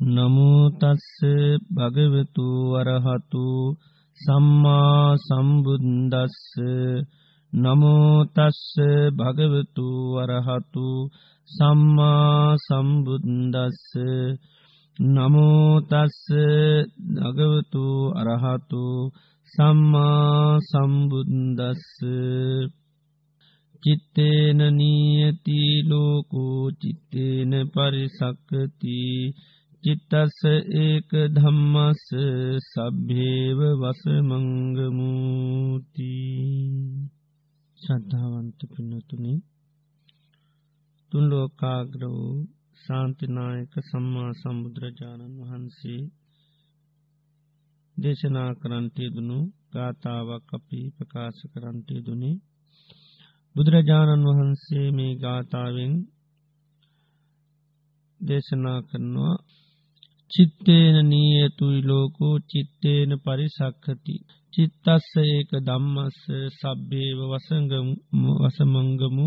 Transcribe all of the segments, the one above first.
නමුතස්ස භගවතු වරහතු සම්මා සම්බුද්දස්ස. නමෝතස්ස භගවතු වරහතු සම්මා සම්බුද්දස්ස. නමෝතස්ස දගවතු අරහතු සම්මා සම්බුද්දස්ස. චිත්තේන නීයති ලෝකෝ චිත්තේන පරිසක්කති. චිත්තස්ස ඒක ධම්මස්ස සබ්භේව වසමංගමූති. ශද්ධාවන්ත පිනතුනි තුන්ලෝකාග්‍ර වූ ශාන්තිනායක සම්මා සම්බුදුරජාණන් වහන්සේ දේශනා කරන්ටයදුුණු ගාථාවක් අපි ප්‍රකාශ කරන්ටයදුනේ බුදුරජාණන් වහන්සේ මේ ගාථාවෙන් දේශනා කරනවා චිත්තේන නීයතුයි ලෝකෝ චිත්තේන පරිසක්හති චිත්තස්ස ඒක දම්මස්ස සබ්බේව වසමංගමු.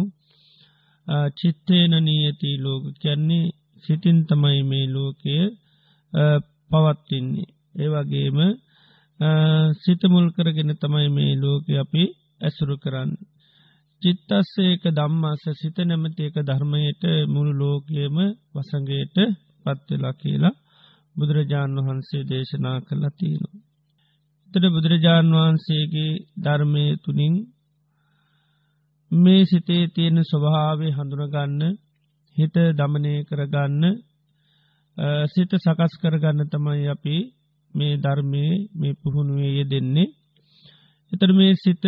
චිත්තේන නීයති ලෝක කියන්නේ සිතින් තමයි මේ ලෝකය පවත්තින්නේ ඒවගේම සිතමුල් කරගෙන තමයි මේ ලෝක අපි ඇසුරු කරන්න. චිත්තස්සේක දම්මාස සිත නැමති එක ධර්මයට මුළු ලෝකයම වසගයට පත්වෙලා කියලා බුදුරජාණන් වහන්සේ දේශනා කරලා තියෙනවා. එතට බුදුරජාණන් වහන්සේගේ ධර්මය තුනින් මේ සිතේ තියෙන ස්වභාවේ හඳුනගන්න හිත දමනය කරගන්න සිත සකස් කරගන්න තමයි අපි මේ ධර්මය මේ පුහුණුවේය දෙන්නේ. එතර මේ සිත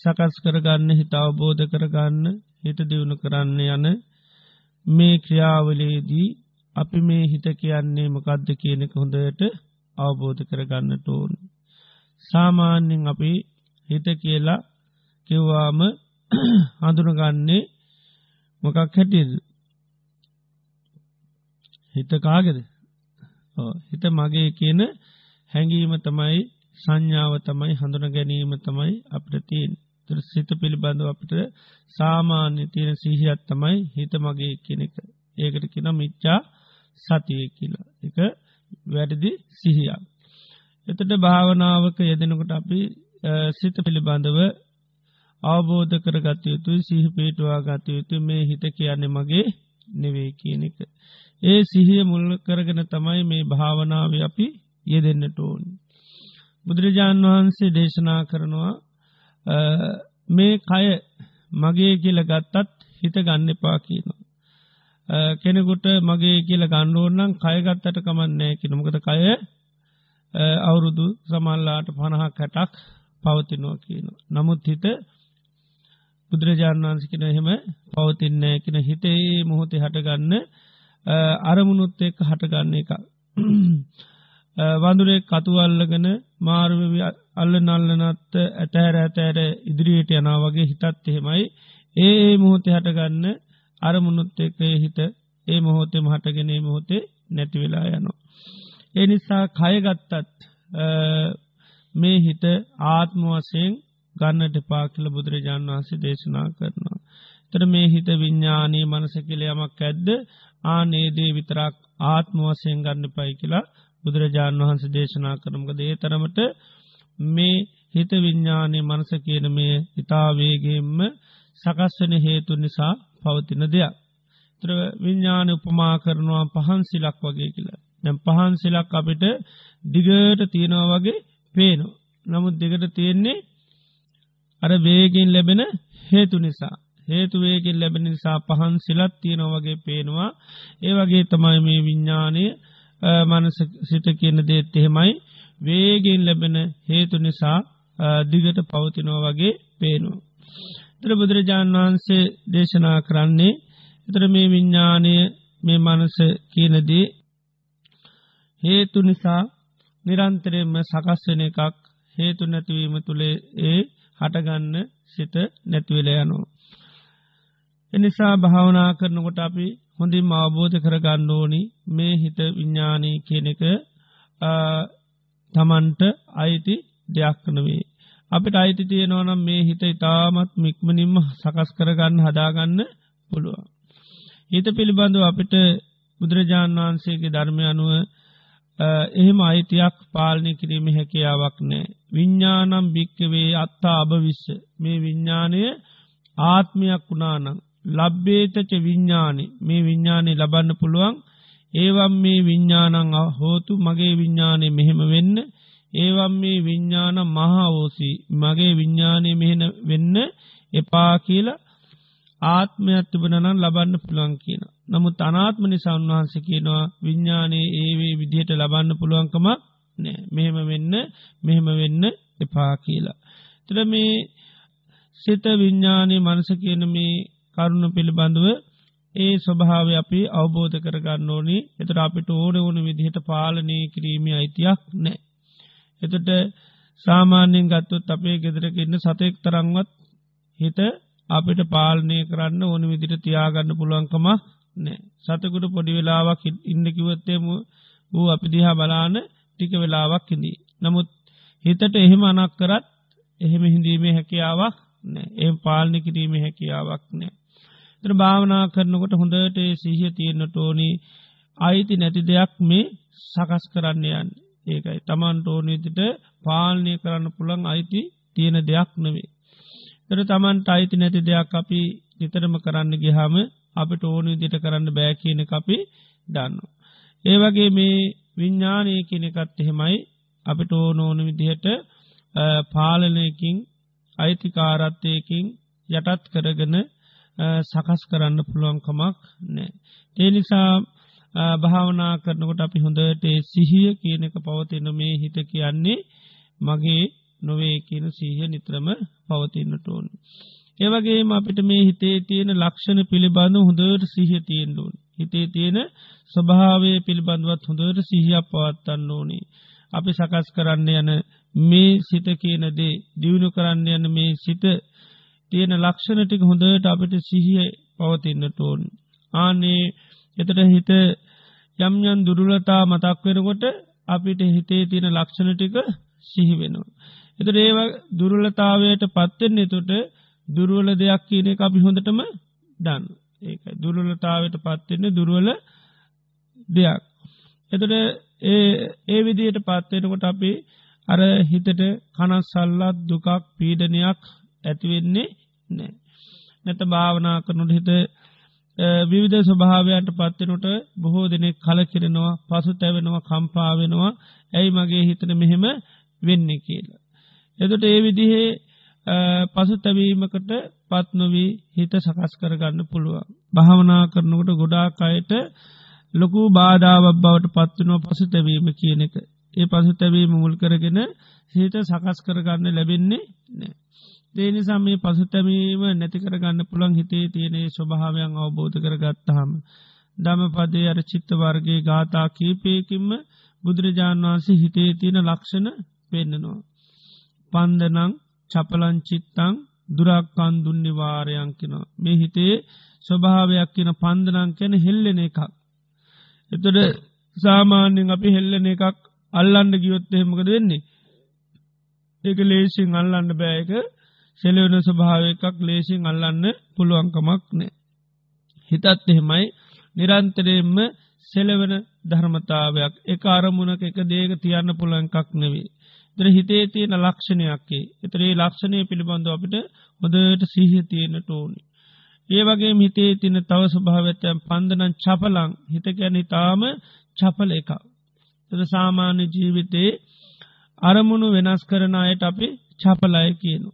සකස් කරගන්න හිත අවබෝධ කරගන්න හිත දියුණු කරන්න යන මේ ක්‍රියාවලේදී අපි මේ හිත කියන්නේ මොකක්ද කියනෙක හොඳට අවබෝධ කරගන්න ටෝන්. සාමාන්‍යෙන් අපි හිත කියලා කිව්වාම හඳුනගන්නේ මොකක් හැටිද? හිත කාගෙද? හිත මගේ කියන හැඟීම තමයි සංඥාව තමයි හඳුන ගැනීම තමයි අප්‍රතිීන් සිත පිළිබඳව අපට සාමාන්‍ය තියෙන සිහියත් තමයි හිත මගේ කෙනෙක ඒකට කියෙන මිච්චා සතිය කියලා එක වැඩදි සිහියක් එතට භාවනාවක යෙදෙනකොට අපි සිත පිළිබඳව අවබෝධ කර ගතයුතුයි සිහ පේටවා ගතයුතු මේ හිත කියන්නේ මගේ නෙවේ කියන එක. ඒ සිහිය මුල්ල කරගෙන තමයි මේ භාවනාව අපි යෙදෙන්න්නට ඕන්. බුදුරජාණන් වහන්සේ දේශනා කරනවා මේ කය මගේ කියල ගත්තත් හිත ගන්න එපා කියනවා. කෙනෙකුට මගේ කියල ගණ්ඩුවන්නම් කයගත්තට කමන්නෑ කිනමකද කය අවුරුදු සමල්ලාට පණහක් හැටක් පවතිනවා කියන. නමුත් හිත බුදුරජාණන් වන්සිකෙන එහෙම පවතින්නේ කෙන හිතේ මොහොතේ හටගන්න අරමුණුත් එක් හටගන්න එක. වඳුරේ කතුවල්ලගෙන මාර්ව අල්ල නල්ලනත්ත ඇතෑර ඇතෑර ඉදිරියට යනා වගේ හිතත් එහෙමයි ඒ මොහොතේ හටගන්න අරමුණුත් එක හිත ඒ මොහොතේ හටගෙන මොහොතේ නැතිවෙලා යනවා. ඒ නිසා කයගත්තත් මේ හිත ආත්ම වසයෙන් ගන්නට පාකිල බුදුරජාණන් වහන්සේ දේශනා කරනවා. තර මේ හිත විඤ්ඥානී මනස කියල යමක් ඇද්ද ආනේදේ විතරක් ආත්ම වසයෙන් ගන්න පයි කියලා බුදුරජාණන් වහන්ස දේශනා කරමක දේ තරමට මේ හිත විඤ්ඥානය මනස කියන මේ ඉතාවේගේෙන්ම සකස්වන හේතු නිසා පවතින දෙයක්. ත්‍ර විඤ්ඥාන උපමා කරනවා පහන් සිලක් වගේ කියලා. නැම් පහන් සිලක් අපිට දිගට තියෙනවා වගේ පේනු. නමුත් දෙකට තියෙන්නේ අර වේගෙන් ලැබෙන හේතු නිසා. හේතුවේගෙන් ලැබෙන නිසා පහන් සිලත් තියෙනවා වගේ පේනවා. ඒ වගේ තමයි මේ විඤ්ඥානය මනස සිත කියන දේත් එහෙමයි වේගෙන් ලැබෙන හේතු නිසා දිගට පවතිනෝ වගේ පේනවා. තර බුදුරජාණන් වහන්සේ දේශනා කරන්නේ එතර මේ විඤ්ඥානය මේ මනස කියනදී හේතු නිසා නිරන්තරෙන්ම සකස්වන එකක් හේතු නැතිවීම තුළේ ඒ හටගන්න සිත නැතිවෙල යනෝ. එනිසා භාවනා කරනකොට අපි හොඳින් අවබෝධ කරගන්න ඕනි මේ හිත විඤ්ඥානී කියන එක තමන්ට අයිති දෙයක්නවේ. අපිට අයිති තියෙනවනම් මේ හිත ඉතාමත් මික්මනින්ම සකස් කරගන්න හදාගන්න පුළුවන්. හිත පිළිබඳව අපිට බුදුරජාණන් වහන්සේගේ ධර්මය අනුව එහෙම අයිතියක් පාලනය කිරීම හැකියාවක් නෑ. විඤ්ඥානම් භික්කවේ අත්තා අභවිස්ස මේ විඤ්ඥානය ආත්මයක් වුණානං ලබ්බේතච විඤ්ඥානි මේ විඤ්ඥානය ලබන්න පුළුවන් ඒවම් මේ විඤ්ඥානං හෝතු මගේ විඤ්ඥානය මෙහෙම වෙන්න ඒවම් මේ විඤ්ඥාන මහාවෝසී මගේ විඤ්ඥානය මෙහෙන වෙන්න එපා කියලා ආත්මයක් තිබනනම් ලබන්න පුළන් කියන. නමුත් අනාත්ම නිසා උන්වහන්ස කියනවා විඤ්ඥානයේ ඒවේ විදිහට ලබන්න පුළුවන්කම නෑ මෙහෙම වෙන්න මෙහෙම වෙන්න එපා කියලා. තර මේ සිත විඤ්ඥානය මනස කියන මේ කරුණ පිළිබඳුව ඒ ස්වභාව අපි අවබෝධ කරගන්න ඕනි එතට අපිට ඕන ඕන විදිහට පාලනය කිරීම අයිතියක් නෑ. එතට සාමාන්‍යයෙන් ගත්තුත් අපේ ගෙදරක ඉන්න සතෙක් තරංවත් හිත අපිට පාලනය කරන්න ඕන විදිට තියාගන්න පුළුවන්කම නෑ සතකුට පොඩි වෙලාවක් ඉන්න කිවත්තේම වූ අපි දිහා බලාන ටික වෙලාවක් හිදී. නමුත් හිතට එහෙම අනක් කරත් එහෙම හිඳීමේ හැකියාවක් නෑ එම පාලනි කිරීම හැකියාවක් නෑ. තර භාවනා කරනකොට හොඳට සිහිය තියෙන්න්නට ඕනි අයිති නැති දෙයක් මේ සකස් කරන්න යන්න ඒකයි තමන්ට ඕනීතිට පාලනය කරන්න පුළන් අයිති තියෙන දෙයක් නෙවේ. තර තමන්ට අයිති නැති දෙයක් අපි නිතරම කරන්න ගිහාම අපිට ඕන විදිට කරන්න බෑ කියන අපි දන්න. ඒවගේ මේ විඤ්ඥානය කියනෙකත් එහෙමයි අපිට ඕන ඕන විදිහට පාලනයකින් අයිතිකාරත්වයකින් යටත් කරගෙන සකස් කරන්න පුළුවන්කමක් නෑ. ඒ නිසා භාවනා කරනකොට අපි හොඳට සිහිය කියන එක පවතින මේ හිත කියන්නේ මගේ නොවේ කියන සීහ නිත්‍රම පවතින්නට ඕන්. ඒවගේම අපිට මේ හිතේ තියෙන ලක්ෂණ පිළිබඳ හොඳට සිහ තියෙන්ඩුවන්. හිතේ තියෙන ස්වභාවය පිළිබඳවත් හොඳට සිහියක් පවත්තන්න ඕනේ. අපි සකස් කරන්න යන මේ සිත කියනදේ දියුණු කරන්න යන මේ සිත තියෙන ලක්ෂණටික හොඳට අපිට සිහිය පවතින්නට ඕන්. ආනේ එතට හිත යම්යන් දුරුලතා මතක් වෙනකොට අපිට හිතේ තියෙන ලක්ෂණටික සිහි වෙනවා. එතට ඒව දුරුලතාවයට පත්වෙන්නේ තොට දුරුවල දෙයක් කියන එක අපි හොඳටම දන්න ඒක දුරුලතාවට පත්වෙන්නේ දුරුවල දෙයක්. එතට ඒ විදියට පත්වෙනකොට අපි අර හිතට කනස්සල්ලත් දුකක් පීඩනයක් ඇතිවෙන්නේ නෑ. නැත භාවනා කරනුට හිත විවිධ ස්වභාවයන්ට පත්වෙනට බොහෝ දෙනෙක් කලකිරෙනවා පසු තැවෙනවා කම්පාවෙනවා ඇයි මගේ හිතන මෙහෙම වෙන්නේ කියලා. එතට ඒ විදිහේ පසු තැවීමකට පත්නොවී හිත සකස් කරගන්න පුළුවන්. භාවනා කරනකට ගොඩාක් අයට ලොකු බාධාවක් බවට පත්වනව පසු තැවීම කියන එක. ඒ පසු තැවීම මුල් කරගෙන හිත සකස් කරගන්න ලැබෙන්නේ නෑ. දේනිසා මේ පසු තැමීම නැති කරගන්න පුළන් හිතේ තියනේ ස්වභාවයන් අවබෝධ කරගත්තහම. දම පදේ අර චිත්ත වර්ගේ ගාථා කීපයකින්ම බුදුරජාණන් වහන්සේ හිතේ තියෙන ලක්ෂණ පෙන්න්නනවා. පන්දනං චපලංචිත්තං දුරක්කන් දුන්නිවාරයන් කියෙන මේ හිතේ ස්වභාවයක් කියන පන්දනං කැන හෙල්ලෙන එකක්. එතොට සාමාන්‍යෙන් අපි හෙල්ලන එකක් අල්ලන්ඩ ගියොත්තහෙමකද වෙන්නේ. ඒක ලේසින් අල්ලන්න බෑයක සෙලවන ස්වභාව එකක් ලේසින් අල්ලන්න පුළුවන්කමක් නෑ. හිතත් එහෙමයි නිරන්තරයෙන්ම සෙලවන ධර්මතාවයක් එක අරමුණක එක දේක තියන්න පුළන්කක් නෙවේ. දර හිතේ තියෙන ලක්ෂණයක්කේ එතරේ ලක්ෂණය පිළිබඳ අපිට හොදට සීහ තියෙන ටෝනි. ඒ වගේ හිතේ තින තව ස්වභාවතයන් පන්දනන් චපලං හිතකැන ඉතාම චපල එක. තද සාමාන්‍ය ජීවිතේ අරමුණු වෙනස් කරන අයට අපි චපලය කියනු.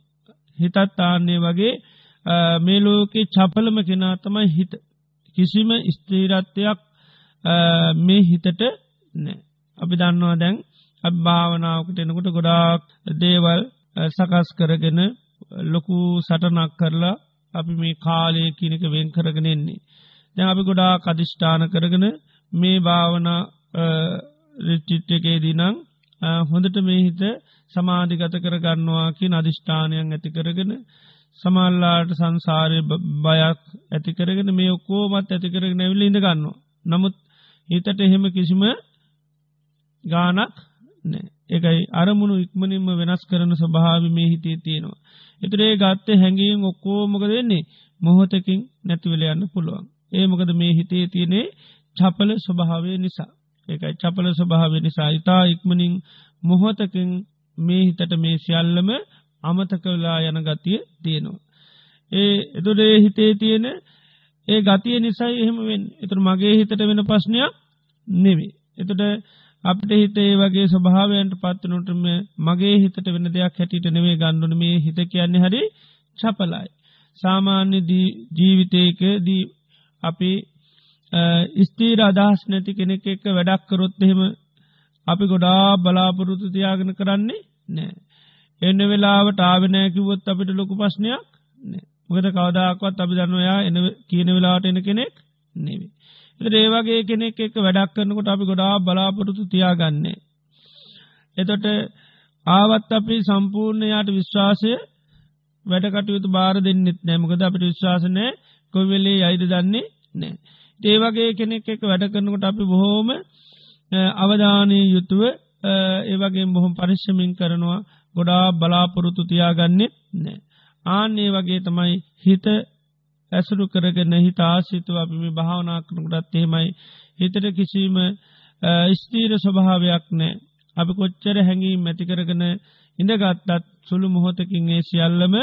හිතත් ආන්නේ වගේ මේ ලෝකේ චපලම කෙනා තමයි හිත. කිසිම ස්ත්‍රීරත්වයක් මේ හිතට නෑ. අපි දන්නවා දැන් අභාවනාවකට එනකොට ගොඩාක් දේවල් සකස් කරගෙන ලොකු සටනක් කරලා අපි මේ කාලය කියනක වෙන් කරගෙනෙන්නේ. දැ අපි ගොඩා කදිෂ්ඨාන කරගෙන මේ භාවනා රිච්චිට් එකේ දිනං හොඳට මේ හිත සමාධිගත කරගන්නවා කිය අධිෂ්ඨානයන් ඇති කරගෙන සමල්ලාට සංසාරය බයක් ඇති කරගෙන මේ ඔක්කෝමත් ඇති කරගෙන ඇවිල ඉඳ ගන්නවා. නමුත් හිතට එහෙම කිසිම ගානක් නෑ එකයි අරමුණු ඉක්මනින්ම වෙනස් කරන ස්වභාවි මේ හිතේ තියෙනවා. එතරේ ගත්තේ හැඟීම් ඔක්කෝ මොක දෙන්නේ මොහොතකින් නැතිවල යන්න පුළුවන්. ඒ මොකද මේ හිතේ තියනේ චපල ස්වභාවය නිසා ඒකයි චපල ස්වභාවය නිසා ඉතා ඉක්මනින් මොහොතකින් මේ හිතට මේ සියල්ලම අමතක වෙලා යන ගතිය තියෙනවා. ඒ එතුඩේ හිතේ තියෙන ඒ ගතිය නිසයි එහෙමෙන් එතුර මගේ හිතට වෙන ප්‍රශ්නයක් නෙවේ. එතුට අපට හිතේ වගේ ස්වභාවයන්ට පත්වනටම මගේ හිතට වෙන දෙයක් හැටිට නෙවේ ගණ්ඩුන මේ හිත කියන්නේ හරි චපලයි. සාමාන්‍ය ජීවිතයක දී අපි ස්තීර අදහස් නැති කෙනෙක් එක්ක වැඩක් කරොත් එහෙම අපි ගොඩා බලාපොරොත්තු තියාගෙන කරන්නේ නෑ. එන්න වෙලාවට ආවෙනෑකිවොත් අපිට ලොකු ප්‍රශ්නයක් නෑ. මොකද කවදාක්වත් අපි දන්නවයා එන කියන වෙලාට එන කෙනෙක් නෙවේ. ඒවගේ කෙනෙක් එක් වැඩක් කරනකොට අපි ගොඩා බලාපොරොතු තියාගන්නේ. එතොට ආවත් අපි සම්පූර්ණයාට විශ්වාසය වැඩකටයුතු බාර දෙන්නෙත් නෑමකද අපට විශ්වාසනය කොවෙලේ අයිද දන්නේ නෑ. ඒවගේ කෙනෙක් එක වැඩ කරනකොට අපි බොහෝම අවධානය යුතුව ඒවගේ බොහොම පරිශ්ෂමින් කරනවා ගොඩා බලාපොරොත්තු තියාගන්නෙත් නෑ. ආන්නේ වගේ තමයි හිත ඇසුරු කරගෙන හිත ආසිතුව අපි මේ භාවනා කරනකටත් එහෙමයි හිතට කිසිීම ස්තීර ස්වභාවයක් නෑ අපි කොච්චර හැඟීම් මැතිකරගෙන ඉඳගත්තත් සුළු මොහොතකින් ඒ සියල්ලම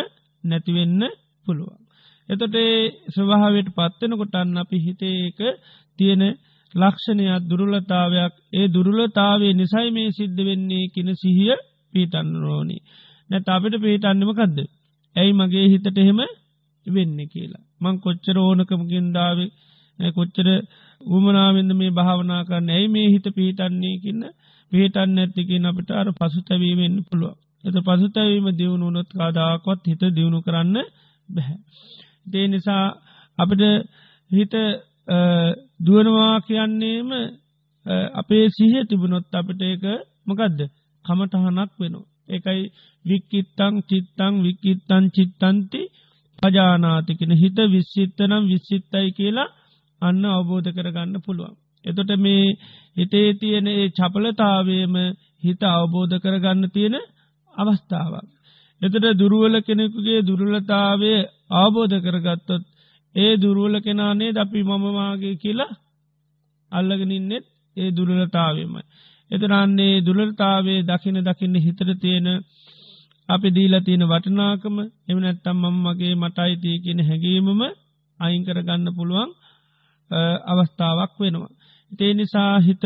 නැතිවෙන්න පුළුවන්. එතොට ඒ ස්වභාවයට පත්වෙනකොටන්න අපි හිතේක තියෙන ලක්ෂණයක් දුරුලතාවයක් ඒ දුරුලතාවේ නිසයි මේ සිද්ධ වෙන්නේ කින සිහිය පීටන්න රෝණි නැත අපිට පිහිටන්නමකක්ද ඇයි මගේ හිතට එහෙම වෙන්න කියලා. මං කොච්චර ඕනකමකින්දාව කොච්චර උමනාවෙන්ද මේ භාවනා කරන්න ඇයි මේ හිත පිහිටන්නේ කියන්න පිහිටන්න ඇත්තිකින් අපිට අර පසු තැවීමෙන්න්න පුළුව. එත පසු තැවීම දියුණු නොත් කාදාකොත් හිත දියුණු කරන්න බැහැ. දේ නිසා අපට හිත දුවනවා කියන්නේම අපේ සිහ තිබුණොත් අපට ඒක මොකදද කමටහනක් වෙනවා. එකයි වික්කිත්තං චිත්තං විකිත්තන් චිත්තන්ති පජානාතිකෙන හිත විශ්සිත්තනම් විශ්සිත්තයි කියලා අන්න අවබෝධ කරගන්න පුළුවන්. එතොට මේ හිතේ තියෙන ඒ චපලතාවේම හිත අවබෝධ කරගන්න තියෙන අවස්ථාවක්. එතට දුරුවල කෙනෙකුගේ දුරුලතාවය අවබෝධ කරගත්තොත් ඒ දුරුවල කෙනානේ ද අපි මමමාගේ කියලා අල්ලගෙනන්නෙත් ඒ දුරලතාවමයි. එතරන්නේ දුලතාවේ දකින දකින්න හිතර තියෙන අපි දීලා තියෙන වටනාකම එමනැත්තම් මම්මගේ මටයිතිය කියන හැඟීමම අයිංකර ගන්න පුළුවන් අවස්ථාවක් වෙනවා. ඉතේ නිසා හිත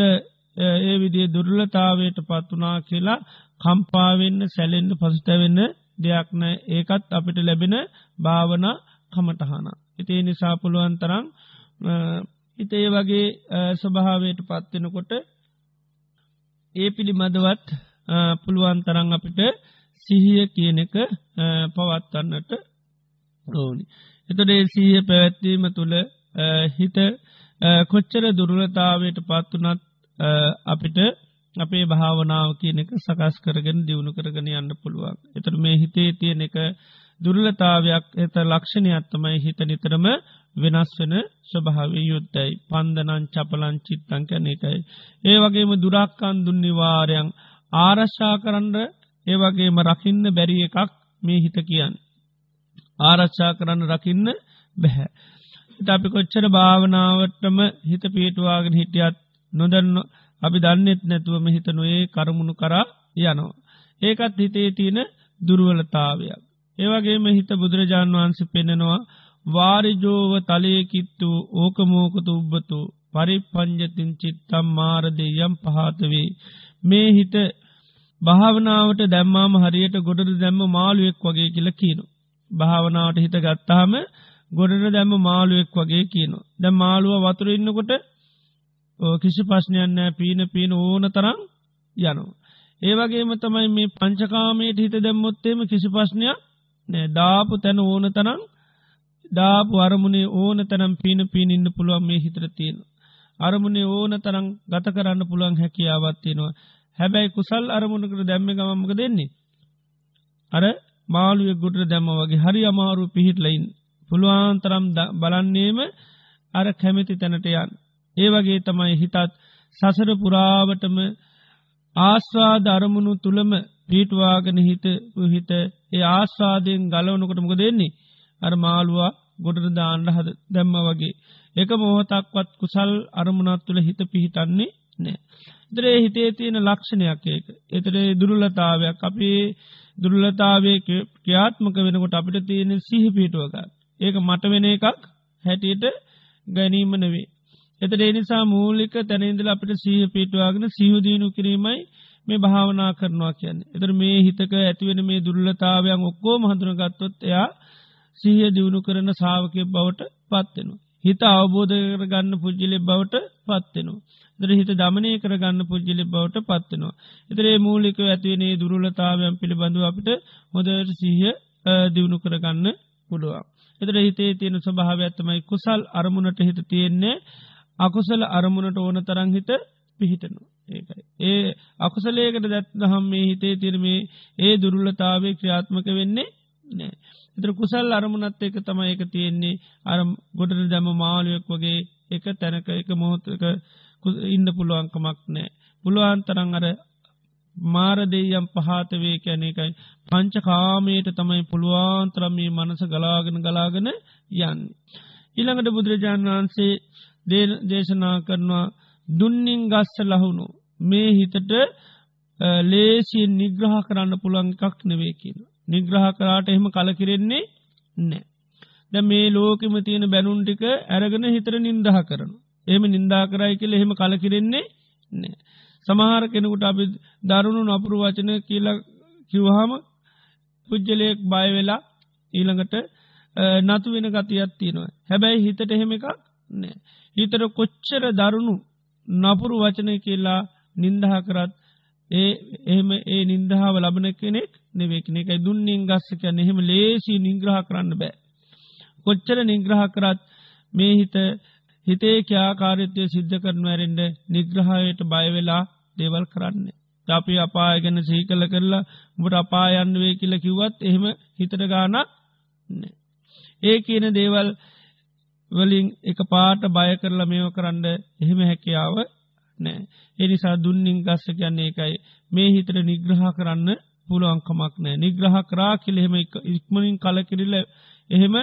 ඒ විදිේ දුර්ලතාවයට පත්වනා කියලා කම්පාවෙන්න සැලෙන්න්න පසුතැවෙන්න දෙයක් නෑ ඒකත් අපිට ලැබෙන භාවන කමටහන. ඉතේ නිසා පුළුවන් තරම් හිතේ වගේ ස්වභාවයට පත්වෙනකොට ඒ පිළිමදවත් පුළුවන් තරං අපිට සිහිය කියන එක පවත්වන්නට ඕනි. එතොඩේ සීහ පැවැත්වීම තුළ හිත කොච්චර දුර්ලතාවයට පත්වනත් අපිට අපේ භාවනාව කියන එක සකස් කරගෙන දියුණු කරගෙන යන්න පුළුවන්. එතර මේ හිතේ තියෙන එක දුර්ලතාවයක් එත ලක්ෂණයත්තමයි හිත නිතරම වෙනස් වෙන ස්වභාවය යුත්තයි පන්දනන් චපලන් චිත්තං කැන එකයි. ඒ වගේම දුරක්කන් දුන්නිවාරයන් ආරශ්ා කරන්න ඒවගේම රකින්න බැරි එකක් මේ හිත කියන්න. ආරච්ඡා කරන්න රකින්න බැහැ. අපි කොච්චර භාවනාවටම හිත පිටවාගෙන හිටියත් නොදන්න අපි දන්නෙත් නැතුවම හිතනුවේ කරමුණු කරා යනවා. ඒකත් හිතේ තියෙන දුරුවලතාවයක්. ඒවගේම හිත බුදුරජාණන් වහන්සේ පෙනෙනවා වාරිජෝව තලයකිත්තු ඕකමෝකතු උබ්බතු පරිපංජතින් චිත්තම් මාරදය යම් පහතවේ. මේ හිත භාවනාවට දැම්මාම හරියට ගොඩට දැම්ම මාළුවෙක් වගේ කියල කියනු. භාවනාවට හිත ගත්තාම ගොඩට දැම්ම මාළුවෙක් වගේ කියනු. ද මාළුව වතුර ඉන්නකොට කිසි පශ්නයන්න පීන පීන ඕන තරම් යනු. ඒවගේම තමයි මේ පංචකාමයට හිත දැම්මොත්තේම කිසි පශ්නයක් නෑ දාපු තැන ඕන තරම් දාපු අරමුණේ ඕන තනම් පීන පීන ඉන්න පුළුවන් මේ හිතර තියෙන. අරමුණේ ඕන තරම් ගත කරන්න පුළුවන් හැකියාවත්තියෙනවා. හැබැයි කුසල් අරමුණකට දැම්ම ගමමක දෙන්නේ. අර මාළුවෙක් ගුටර දැම්ම වගේ හරි අමාරු පිහිටලයින් පුළුවන්තරම් බලන්නේම අර කැමැති තැනටයන්. ඒ වගේ තමයි හිතත් සසර පුරාවටම ආස්වාද අරමුණු තුළම පීටවාගෙන හිත හිත ඒ ආස්වාදයෙන් ගලවනකොටමක දෙන්නේ අර මාළුවා ගොඩට දාණ්ඩ හද දැම්ම වගේ. එක මොහොතක්වත් කුසල් අරමුණත් තුළ හිත පිහිටන්නේ නෑ. දරේ හිතේ තියෙන ලක්ෂණයක් ඒක. එතරේ දුරුලතාවයක් අපි දුර්ලතාවය ක්‍රියාත්මක වෙනකොට අපිට තියෙන සිහි පිටුවක. ඒක මට වෙන එකක් හැටියට ගැනීම නෙවේ. එතට එනිසා මූලික තැනඉදල අපිට සීහ පිටවාගෙන සිහුදීනු කිරීමයි මේ භාවනා කරනවා කියන්න. එතර මේ හිතක ඇතිවෙන මේ දුර්ලතාවයන් ඔක්කෝ මහඳුරගත්තොත් එයා සීහ දියුණු කරන සාාවකය බවට පත්වෙනවා. හිත අවබෝධ කර ගන්න පුද්ජිලෙ බවට පත්වෙනවා. දර හිත දමනය කරගන්න පුද්ජිලි බවට පත්වෙනවා. එතරේ මූලික ඇතිවනේ දුරලතාවයන් පිළිබඳව අපිට හොදට සීහ දියුණු කරගන්න පුළුවන්. එතර හිතේ තියෙන ස්වභාව ඇත්තමයි කුසල් අරමුණට හිත තියෙන්නේ අකුසල අරමුණට ඕන තරං හිත පිහිටනු. ඒකයි. ඒ අකුසලේකට දැත්දහම් මේ හිතේ තිරමේ ඒ දුරුල්ලතාවේ ක්‍රියාත්මක වෙන්නේ නෑ. එතර කුසල් අරමුණත් එක තමයි එක තියෙන්නේ අරම් ගොඩට දැම මාලුවක් වගේ එක තැනක එක මොහොතක ඉන්න පුළුවන්කමක් නෑ. පුළුවන් තරං අර මාරදේයම් පහතවේ කැන එකයි පංච කාමයට තමයි පුළුවන්තරම් මේ මනස ගලාගෙන ගලාගෙන යන්න. ඉළඟට බුදුරජාණන් වහන්සේ දේශනා කරනවා දුන්නින් ගස්ස ලහුණු මේ හිතට ලේසියෙන් නිග්‍රහ කරන්න පුළන් එකක් නෙවේ කියන. නිග්‍රහ කරාට එහෙම කලකිරෙන්නේ නෑ. ද මේ ලෝකෙම තියෙන බැනුන්ටික ඇරගෙන හිතර නින්දහ කරනු. එහම නින්දා කරයි කියල එහෙම කලකිරෙන්නේ නෑ. සමහර කෙනෙකුට අපි දරුණු නපුරු වචන කියලා කිව්හම පුද්ජලයෙක් බයවෙලා ඊළඟට නතු වෙන ගතියක් තියෙනවා. හැබැයි හිතට එහෙම එකක් නෑ. හිතර කොච්චර දරුණු නපුරු වචනය කියලා නින්දහ කරත් ඒ එහෙම ඒ නින්දහාව ලබන කෙනෙක් නෙවෙක්න එකයි දුන්නින් ගස්සක එහෙම ලේසි නිග්‍රහ කරන්න බෑ. කොච්චර නිග්‍රහ කරත් මේ හිත හිතේ ක්‍යාකාරිත්‍යය සිද්ධ කරනු ඇරෙන්ඩ නිග්‍රහයට බයවෙලා දේවල් කරන්නේ. අපි අපාය ගැන සීකල කරලා මුට අපායන්න වේ කියල කිව්වත් එහෙම හිතට ගානක් නෑ. ඒ කියන දේවල් වලින් එක පාට බය කරලා මේව කරන්න එහෙම හැකියාව නෑ. එනිසා දුන්නින් ගස්ස කියන්නේ එකයි මේ හිතට නිග්‍රහ කරන්න පුළුවන්කමක් නෑ. නිග්‍රහ කරා කිලෙහෙම ඉක්මනින් කලකිරිල්ල එහෙම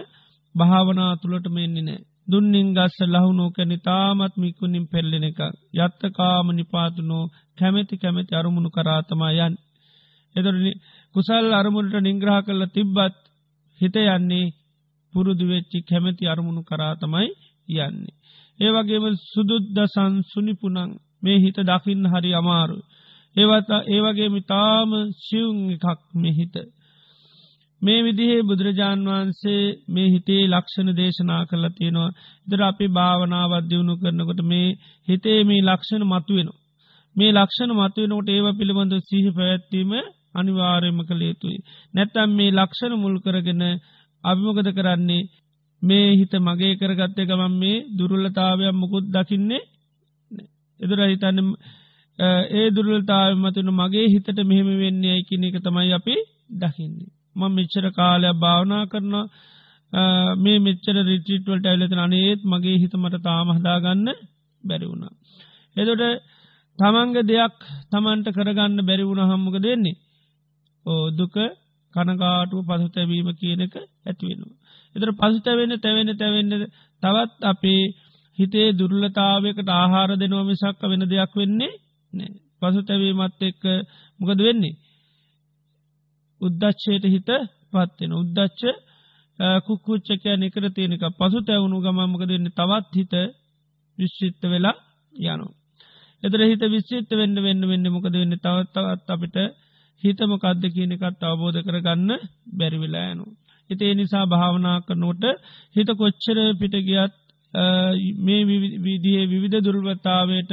භාවනා තුළට මෙන්නේ නෑ. දුන්නින් ගස්ස ලහුණෝකැනි තාමත් මිකුණින් පෙල්ලෙන එක යත්තකාම නිපාතුනෝ කැමැති කැමැති අරුමුණු කරාතමා යන්. එදරනි කුසල් අරමුණට නිංග්‍රහ කරල තිබ්බත් හිත යන්නේ පුරුදු වෙච්චි කැමැති අරමුණු කරාතමයි යන්නේ. ඒවගේම සුදුද්දසන් සුනිපුනං මේ හිත දකින්න හරි අමාරු. ඒවත ඒවගේ මිතාම සිවුන් එකක් මෙහිත. මේ විදිහේ බුදුරජාණන් වහන්සේ මේ හිතේ ලක්ෂණ දේශනා කරලා තියෙනවා. ඉදර අපි භාවනාවත් දියුණු කරනකොට මේ හිතේ මේ ලක්ෂණ මතුවෙනවා. මේ ලක්ෂණ මතුවෙනකොට ඒව පිළිබඳ සිහි පැවැත්වීම අනිවාර්යම කළ යුතුයි. නැත්තම් මේ ලක්ෂණ මුල් කරගෙන අභිමොකද කරන්නේ මේ හිත මගේ කරගත්තය ගමන් මේ දුරුල්ලතාවයක් මුකුත් දකින්නේ එදුර හිතන්න ඒ දුරලතාව මතුන මගේ හිතට මෙහෙම වෙන්නේ ඇයිකින එක තමයි අපි දකින්නේ. ම මෙච්චර කාලයක් භාවනා කරන මේ මෙච්චර රිටිටවල්ට ඇලත අනේත් මගේ හිතමට තාම හදාගන්න බැරිවුණා. එදොට තමන්ග දෙයක් තමන්ට කරගන්න බැරිවුණ හම්මක දෙන්නේ. ඕ දුක කනකාටුව පසුතැවීම කියනක ඇතිවෙනවා. එතර පසුතැවෙන තැවෙන තැවෙන්න තවත් අපේ හිතේ දුර්ලතාවයකට ආහාර දෙනව මිසක්ක වෙන දෙයක් වෙන්නේ නෑ පසුතැවීමත් එක්ක මොකද වෙන්නේ? උද්දච්චයට හිත පත්වෙන උද්දච්ච කුක්කුච්චකය නිකර තියෙනක පසු තැවුණු ගමමක දෙන්න තවත් හිත විශ්චිත්ත වෙලා යනු. එදර හිත විශ්චිත්ත වෙන්න වෙන්න වෙන්න මොකද වෙන්න? තවත්තවත් අපිට හිතමකක්ද කියනකත් අවබෝධ කරගන්න බැරිවෙලා යනු. හිතේ නිසා භාවනා කරනෝට හිත කොච්චර පිටගියත් මේ විදිහේ විවිධ දුර්වතාවයට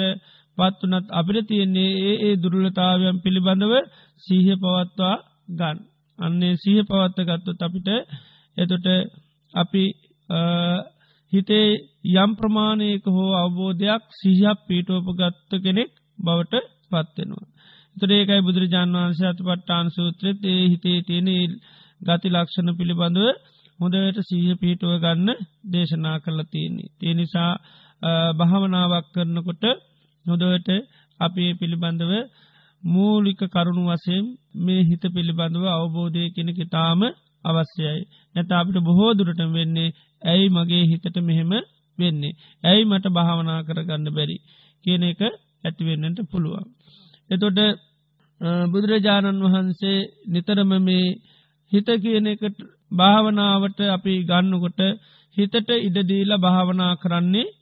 පත්වනත් අපිට තියෙන්නේ ඒ ඒ දුර්ලතාවයන් පිළිබඳව සීහ පවත්වා ගන්. අන්නේ සීහ පවත්ත ගත්තොත් අපිට එතොට අපි හිතේ යම් ප්‍රමාණයක හෝ අවබෝධයක් සිහක් පීටෝපගත්ත කෙනෙක් බවට පත්වෙනවා. තුරේකයි බුදුරජාන් වන්සේ අත පට්ටාන් සූත්‍රෙත් ඒ හිතේ තියෙන ගති ලක්ෂණ පිළිබඳව හොඳට සීහ පිහිටුව ගන්න දේශනා කරලා තියෙන්නේ. තිය නිසා භාවනාවක් කරනකොට නොදවට අපේ පිළිබඳව මූලික කරුණු වසයෙන් මේ හිත පිළිබඳව අවබෝධය කෙනෙ තාම අවශ්‍යයි නැත අපිට බොහෝ දුරට වෙන්නේ ඇයි මගේ හිතට මෙහෙම වෙන්නේ. ඇයි මට භාවනා කරගන්න බැරි කියන එක ඇතිවෙන්නට පුළුවන්. එතොට බුදුරජාණන් වහන්සේ නිතරම මේ හිත කියන එකට භාවනාවට අපි ගන්නකොට හිතට ඉඩදීලා භාවනා කරන්නේ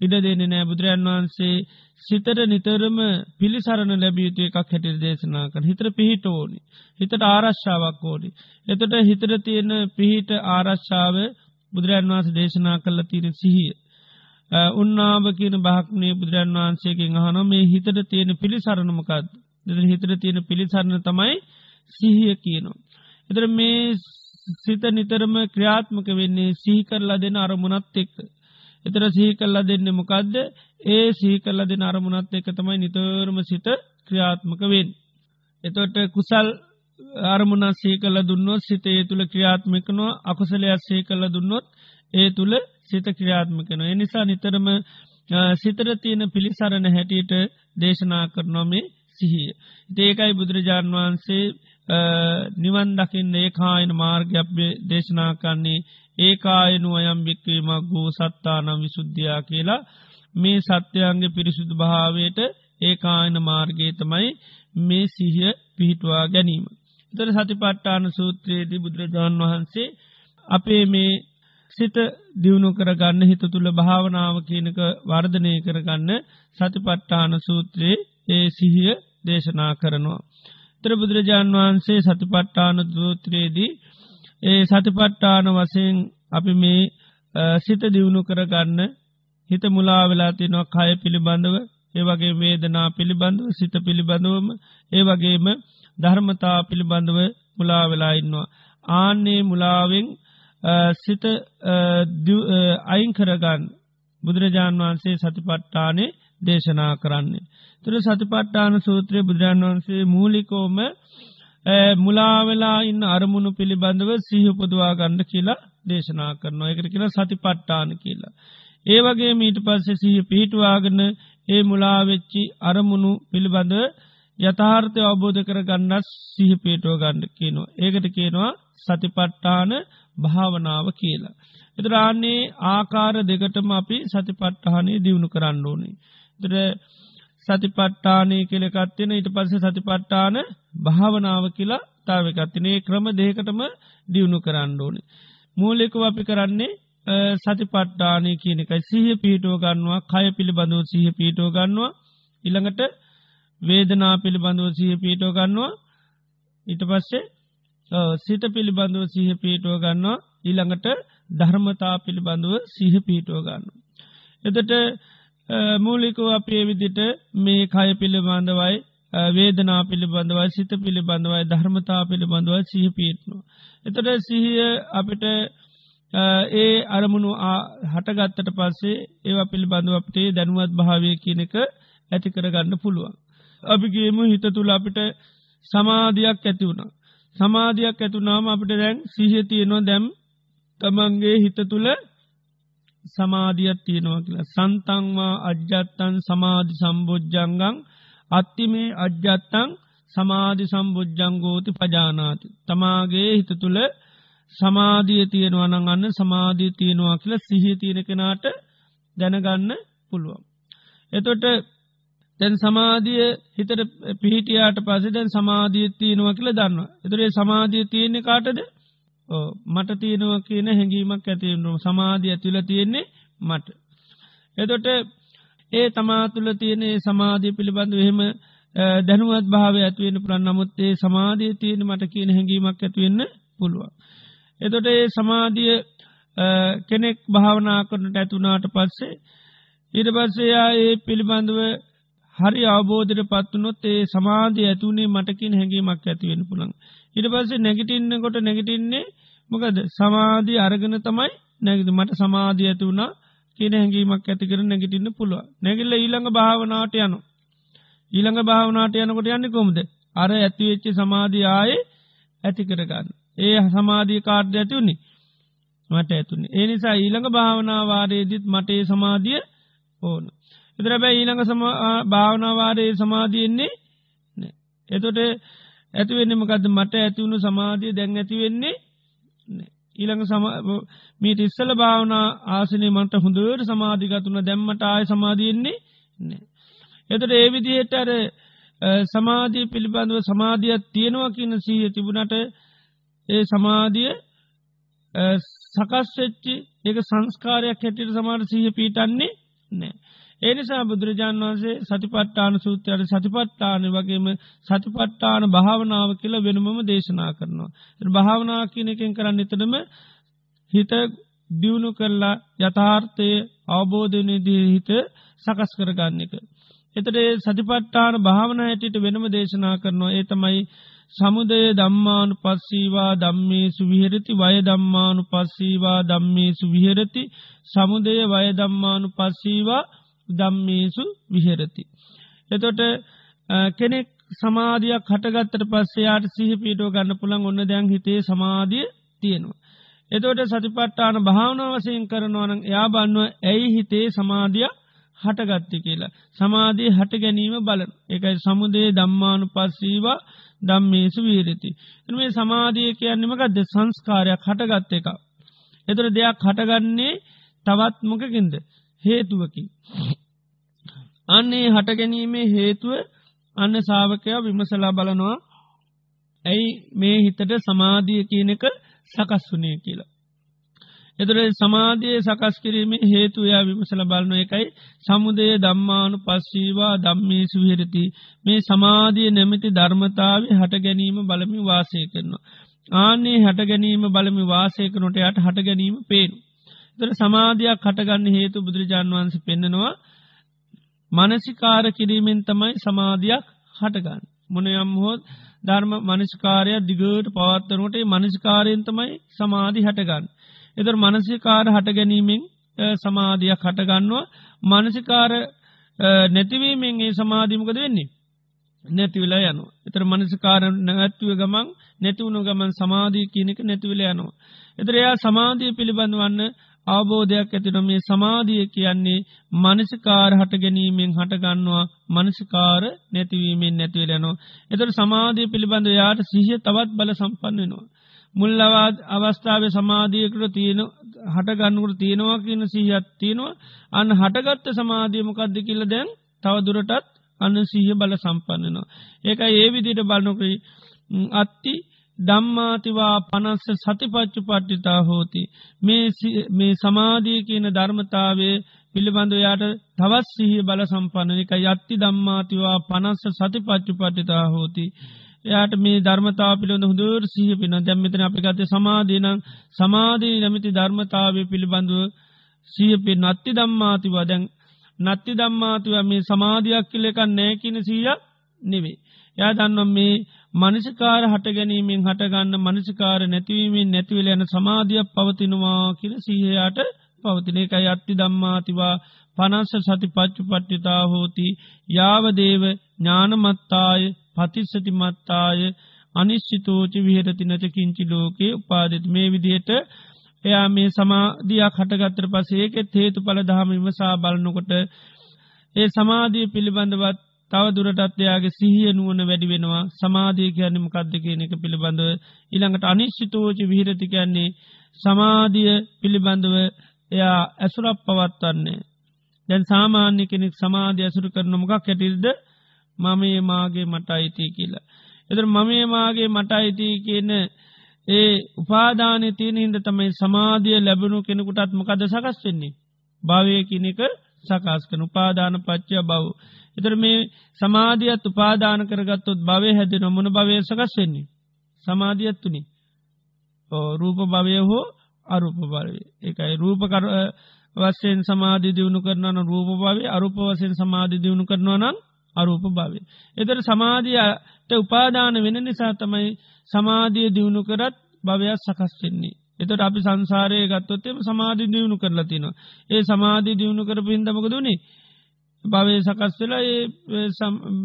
ඉඩ දෙන නෑ බුදුරන් වහන්සේ සිතට නිතරම පිළිසරණ ලැබියුතු එකක් හැටිර දේශනා කර හිතර පිහිට ඕනි. හිතට ආරශ්ාවක් ඕනි. එතට හිතර තියෙන පිහිට ආරශ්ාව බුදුරන් වහන්ස දේශනා කල්ල තියෙන සිහිය. උන්නාභ කියන භක්නේ බුදුරන් වහන්සේකින් අහන මේ හිතට තියෙන පිළිසරණමකත් දෙ හිතර තියෙන පිළිසරණ තමයි සිහිය කියනවා. එතර මේ සිත නිතරම ක්‍රියාත්මක වෙන්නේ සිහි කරලා දෙන අරමුණත් එක්ක. එතර සිහි කල්ලා දෙන්න මොකක්ද ඒ සිහි කල්ල දෙන අරමුණත් එක තමයි නිතරම සිත ක්‍රියාත්මක වෙන්. එතොට කුසල් අරමුණ සේ කල දුන්නොත් සිත ඒ තුළ ක්‍රියාත්මිකනවා අකුසලයක් සේ කල දුන්නොත් ඒ තුළ සිත ක්‍රියාත්මිකන. එනිසා නිතරම සිතර තියෙන පිළිසරණ හැටියට දේශනා කරනොමේ සිහිය. ඒකයි බුදුරජාණන් වහන්සේ නිවන් දකින්න ඒකායන මාර්ගයක් දේශනා කන්නේ ඒකායනු අයම් භික්වීමක් ගෝ සත්තානම් විසුද්ධයා කියලා මේ සත්‍යයන්ගේ පිරිසුදු භාවයට ඒකායන මාර්ගයේ තමයි මේ සිහිය පිහිටවා ගැනීම. තර සතිපට්ටාන සූත්‍රයේදී බුදුරජාණන් වහන්සේ අපේ මේ සිත දියුණු කරගන්න හිත තුළ භාවනාව කියනක වර්ධනය කරගන්න සතිපට්ටාන සූත්‍රයේ ඒ සිහිය දේශනා කරනවා. තර බුදුරජාණන් වහන්සේ සතිපට්ටාන දූත්‍රයේදී ඒ සතිපට්ටාන වසයෙන් අපි මේ සිත දියුණු කරගන්න හිත මුලා වෙලා තිනවා කය පිළිබඳව ඒවගේ වේදනා පිළිබඳව සිත පිළිබඳවම ඒ වගේම ධර්මතා පිළිබඳව මුලා වෙලා ඉන්නවා. ආන්නේ මුලාවෙන් සිත අයින් කරගන්න බුදුරජාණන් වහන්සේ සතිපට්ටානේ දේශනා කරන්නේ. තුර සතිපට්ටාන සූත්‍රය බුදුරජාන් වහන්සේ මූලිකෝම මුලාවෙලා ඉන්න අරමුණු පිළිබඳව සිහපුදවා ගන්න කියලා දේශනා කරනවා එකට කියලා සතිපට්ටාන කියලා. ඒ වගේ මීට පස්සේ සිහ පිහිටවාගන්න ඒ මුලාවෙච්චි අරමුණු පිළිබඳව යථාර්ථය අවබෝධ කර ගන්නත් සිහ පේටෝ ගණ්ඩ කියනවා. ඒකට කියනවා සතිපට්ටාන භාවනාව කියලා. එතරාන්නේ ආකාර දෙකටම අපි සතිපට්ටහනේ දියුණු කරන්න ඕනේ. තර සතිපට්ටානය කෙලෙකත්වෙන ඊට පස්ස සතිපට්ටාන භාවනාව කියලා තාවකත්තිනේ ක්‍රම දෙකටම දියුණු කරන්න ඕනේ. මූලෙකව අපි කරන්නේ සතිපට්ටානය කියන එකයි සිහ පිහිටෝ ගන්නවා කය පිළිබඳව සිහ පිහිටෝ ගන්නවා ඉළඟට වේදනා පිළිබඳව සිහ පිහිටෝ ගන්නවා ඉට පස්සේ සිත පිළිබඳව සිහ පිහිටෝ ගන්නවා ඊළඟට ධර්මතා පිළිබඳව සිහ පිහිටෝ ගන්න. එතට මූලිකව අපේ විදිට මේ කය පිළිබඳවයි වේදනා පිළිබඳවයි සිත පිළිබඳවයි ධර්මතා පිළිබඳවයි සිහ පිහිටනවා. එතට සිහිය අපිට ඒ අරමුණු හටගත්තට පස්සේ ඒවා පිළිබඳව අපටේ දැනුවත් භාවය කියනක ඇති කරගන්න පුළුවන්. අපිගේම හිත තුළ අපිට සමාධයක් ඇති වුණා. සමාධයක් ඇතුනාම අපිට දැන් සිහතියනවා දැම් තමන්ගේ හිත තුළ සමාධියත් තියෙනවා කියලා සන්තංවා අජ්ජත්තන් සමාධි සම්බෝජ්ජංගං අත්තිමේ අජ්ජත්තං සමාධි සම්බෝජ්ජංගෝති පජානාති. තමාගේ හිත තුළ සමාධිය තියෙනවනං අන්න සමාධී තියෙනවා කියලා සිහිය තියෙන කෙනාට දැනගන්න පුළුවන්. එතොට දැන් සමාධිය හිතට පිහිටියාට පසේ දැන් සමාධිය තියෙනවා කියල දන්න. එතරේ සමාධිය තියෙන්නේ කාටද මට තියෙනවා කියන හැඟීමක් ඇතිවුණු සමාධිය ඇතුල තියෙන්නේ මට. එතොට ඒ තමා තුළ තියනේ සමාධී පිළිබඳ එහෙම දැනුවත් භාව ඇතිවෙන පුරන් නමුත්තේ සමාධිය තියෙන මට කියන හැඟීමක් ඇතිවෙන්න පුළුවන්. එතොට ඒ සමාධිය කෙනෙක් භාවනා කරනට ඇතුනාට පස්සේ ඊට පස්සේයා ඒ පිළිබඳව හරි අවබෝධයට පත්වනොත් ඒ සමාධය ඇතුනේ මටකින් හැඟීමක් ඇතිවෙන පුළන්. ඉට පස්සේ නැගිටින්න කොට නැගිටින්නේ මොකද සමාධී අරගෙන තමයි නැගති මට සමාධී ඇති වුණා කියන හැඟීමක් ඇතිකර නැගිටින්න පුළුව නැගිල්ල ඊළඟ භාවනාට යනු. ඊළඟ භාවනාට යනකොට යන්න කොමද අර ඇතිවෙච්චි සමාධී ආයේ ඇති කරගන්න. ඒ සමාධී කාර්ඩ ඇතිවුණේ මට ඇතුන්නේ. ඒ නිසා ඊළඟ භාවනාවාරයේදිත් මටේ සමාධිය ඕන. එතරබැ ඊළඟ භාවනාවාරයේ සමාධයෙන්නේ එතොට ඇතිවෙන්නමකද මට ඇතිවුණු සමාධිය දැන් ඇතිවෙන්නේ ඊළඟ සම මීට ඉස්සල භාවනා ආසනේ මට හොඳට සමාධිගතුන දැම්මට ආය සමාධයෙන්නේ නෑ. එතට ඒ විදිහට අර සමාධී පිළිබඳව සමාධියත් තියෙනවා කියන සීහ තිබුණට ඒ සමාධිය සකස්වෙච්චි ඒක සංස්කාරයක් හැටියට සමාට සීහ පීටන්නේ නෑ. ඒනිසා බුදුරජාන් වන්සේ සතිපට්ඨාන සූත්‍රයට සතිපට්ඨාන වගේම සතිපට්ඨාන භාවනාව කියල වෙනමම දේශනා කරනවා. භාවනා කියන එකෙන් කරන්න එතනම හිත දියුණු කරලා යථාර්ථය අවබෝධනයදී හිත සකස් කරගන්න එක. එතට සතිපට්ඨාන භාවන හැටියට වෙනම දේශනා කරනවා ඒ තමයි සමුදය දම්මානු පස්සීවා දම්මේ සුවිහෙරති වය දම්මානු පස්සීවා දම්මේ සුවිහෙරති සමුදය වය දම්මානු පස්සීවා දම්මේසු විහෙරති. එතොට කෙනෙක් සමාධයක් හටගත්තට පස්සයාට සිහිපීටෝ ගන්න පුළන් ඔන්න දැන් හිතේ සමාධිය තියෙනවා. එතෝට සතිපට්ටාන භාවනාව වසයෙන් කරනවන එයා බන්නුව ඇයි හිතේ සමාධිය හටගත්ති කියලා. සමාධී හට ගැනීම බලන එකයි සමුදේ දම්මානු පස්සීවා දම්මේසු වීරති. එනේ සමාධිය කියන්නමකක්ද සංස්කාරයක් හටගත්ත එක. එතර දෙයක් හටගන්නේ තවත් මොකකින්ද හේතුවකි. අන්නේ හටගැනීමේ හේතුව අන්න සාාවකයා විමසලා බලනවා ඇයි මේ හිතට සමාධිය කියනක සකස් වනේ කියලා. එතුර සමාධිය සකස් කිරීමේ හේතුවයා විමසල බලන එකයි සමුදය දම්මානු පස්සීවා දම්මේසු විරති මේ සමාධිය නැමති ධර්මතාව හට ගැනීම බලමි වාසය කරනවා. ආනේ හට ගැනීම බලමි වාසයකනොට යට හට ගැනීම පේනු. තර සමාධයක් හටගන්න හේතු බුදුරජාන් වන්ස පෙන්නෙනවා මනසිකාර කිරීමෙන් තමයි සමාධයක් හටගන්න. මොනයම් හෝත් ධර්ම මනස්කාරයක් දිගට පවත්වනට මනස්කාරයෙන් තමයි සමාධි හටගන්න. එතර මනසිකාර හට ගැනීමෙන් සමාධයක් හටගන්නවා මනසිකාර නැතිවීමෙන් ඒ සමාධීමකද වෙන්නේ. නැතිවෙලා යනු. එතර මනසිකාර නැත්තුව ගමන් නැතිවුණු ගමන් සමාධී කියනක නැතිවල යනවා. එතර එයා සමාධී පිළිබඳ වන්න අවබෝධයක් ඇතින මේ සමාධිය කියන්නේ මනසිකාර හට ගැනීමෙන් හටගන්නවා මනසිකාර නැතිවීමෙන් නැතිවලනවා. එතට සමාධිය පිළිබඳ යාට සිහිය තවත් බල සම්පන්න වෙනවා. මුල්ලවාද අවස්ථාව සමාධියකට තියෙන හටගන්නකට තියෙනවා කියන සිහියත් තියෙනවා අන්න හටගත්ත සමාධියමකක්ද කියල දැන් තවදුරටත් අන්න සිහිය බල සම්පන්නනවා. ඒක ඒ විදිට බලනොකයි අත්ති දම්මාතිවා පනස්ස සතිපච්චු පට්ටිතා හෝති. මේ සමාධී කියන ධර්මතාවේ පිළිබඳ යාට තවත් සිහිය බල සම්පන්න එක යත්ති දම්මාතිවා පනස්ස සතිපච්චු පට්ටිතා හෝති. එයාට මේ ධර්මතාව පිළිබඳ හොඳර සිහ පින දැම්මතන අපි ගත සමාධීනම් සමාධී නැමති ධර්මතාවය පිළිබඳව සිය පෙ නත්ති දම්මාතිවා දැන් නත්ති දම්මාතිව මේ සමාධයක් කියල එකක් නෑකින සීයක් නෙවේ. යා දන්නම් මේ මනසිකාර හට ගැනීමෙන් හටගන්න මනසිකාර නැතිවීමෙන් නැතිවල යන සමාධයක් පවතිනවා කියල සීහයාට පවතින එක අත්ති දම්මාතිවා පනස්ස සති පච්චු පට්ටිතා හෝති යාවදේව ඥානමත්තාය පතිස්සතිමත්තාය අනිශ්චිතෝචි විහරති නච කිංචි ලෝකේ උපාදෙත්. මේ විදියට එයා මේ සමාධයක් හටගත්තර පසේකෙත් හේතු පල දහම විමසා බලනකොට ඒ සමාධී පිළිබඳවත් තව දුරටත් එයාගේ සිහිය නුවන වැඩි වෙනවා සමාධී කියන්නම කද්ද කියන එක පිළිබඳව ඉළඟට අනිශ්චිතෝචි විහිරති කියන්නේ සමාධිය පිළිබඳව එයා ඇසුරක් පවත්වන්නේ දැන් සාමාන්‍ය කෙනෙක් සමාධය ඇසුරු කරන මොකක් ඇටිල්ද මමේ මාගේ මට අයිති කියලා. එතර මමේ මාගේ මට අයිති කියන ඒ උපාදානය තියෙන හින්ද තමයි සමාධිය ලැබුණු කෙනෙකුටත් මොකද සකස් වෙන්නේ. භාවය කිනෙක සකස් කන උපාදාන පච්චය බව. එතර මේ සමාධියත් උපාදාන කරගත්තොත් භවය හැදෙන මොන භවය සකස් වෙන්නේ. සමාධියත් තුනි. රූප භවය හෝ අරූප භවය එකයි රූප කර වස්සයෙන් සමාධි දියුණු කරනන රූප භාවේ අරුප වසයෙන් සමාධි දියුණු කරනවා නම් අරූප භාවේ. එතර සමාධියයට උපාදාන වෙන නිසා තමයි සමාධිය දියුණු කරත් භවයක් සකස්වෙන්නේ. එතට අපි සංසාරය ගත්තොත්තෙම සමාධි දියුණු කරලා තිනවා. ඒ සමාධි දියුණු කර පින්දමක දුණේ භවය සකස් වෙලා ඒ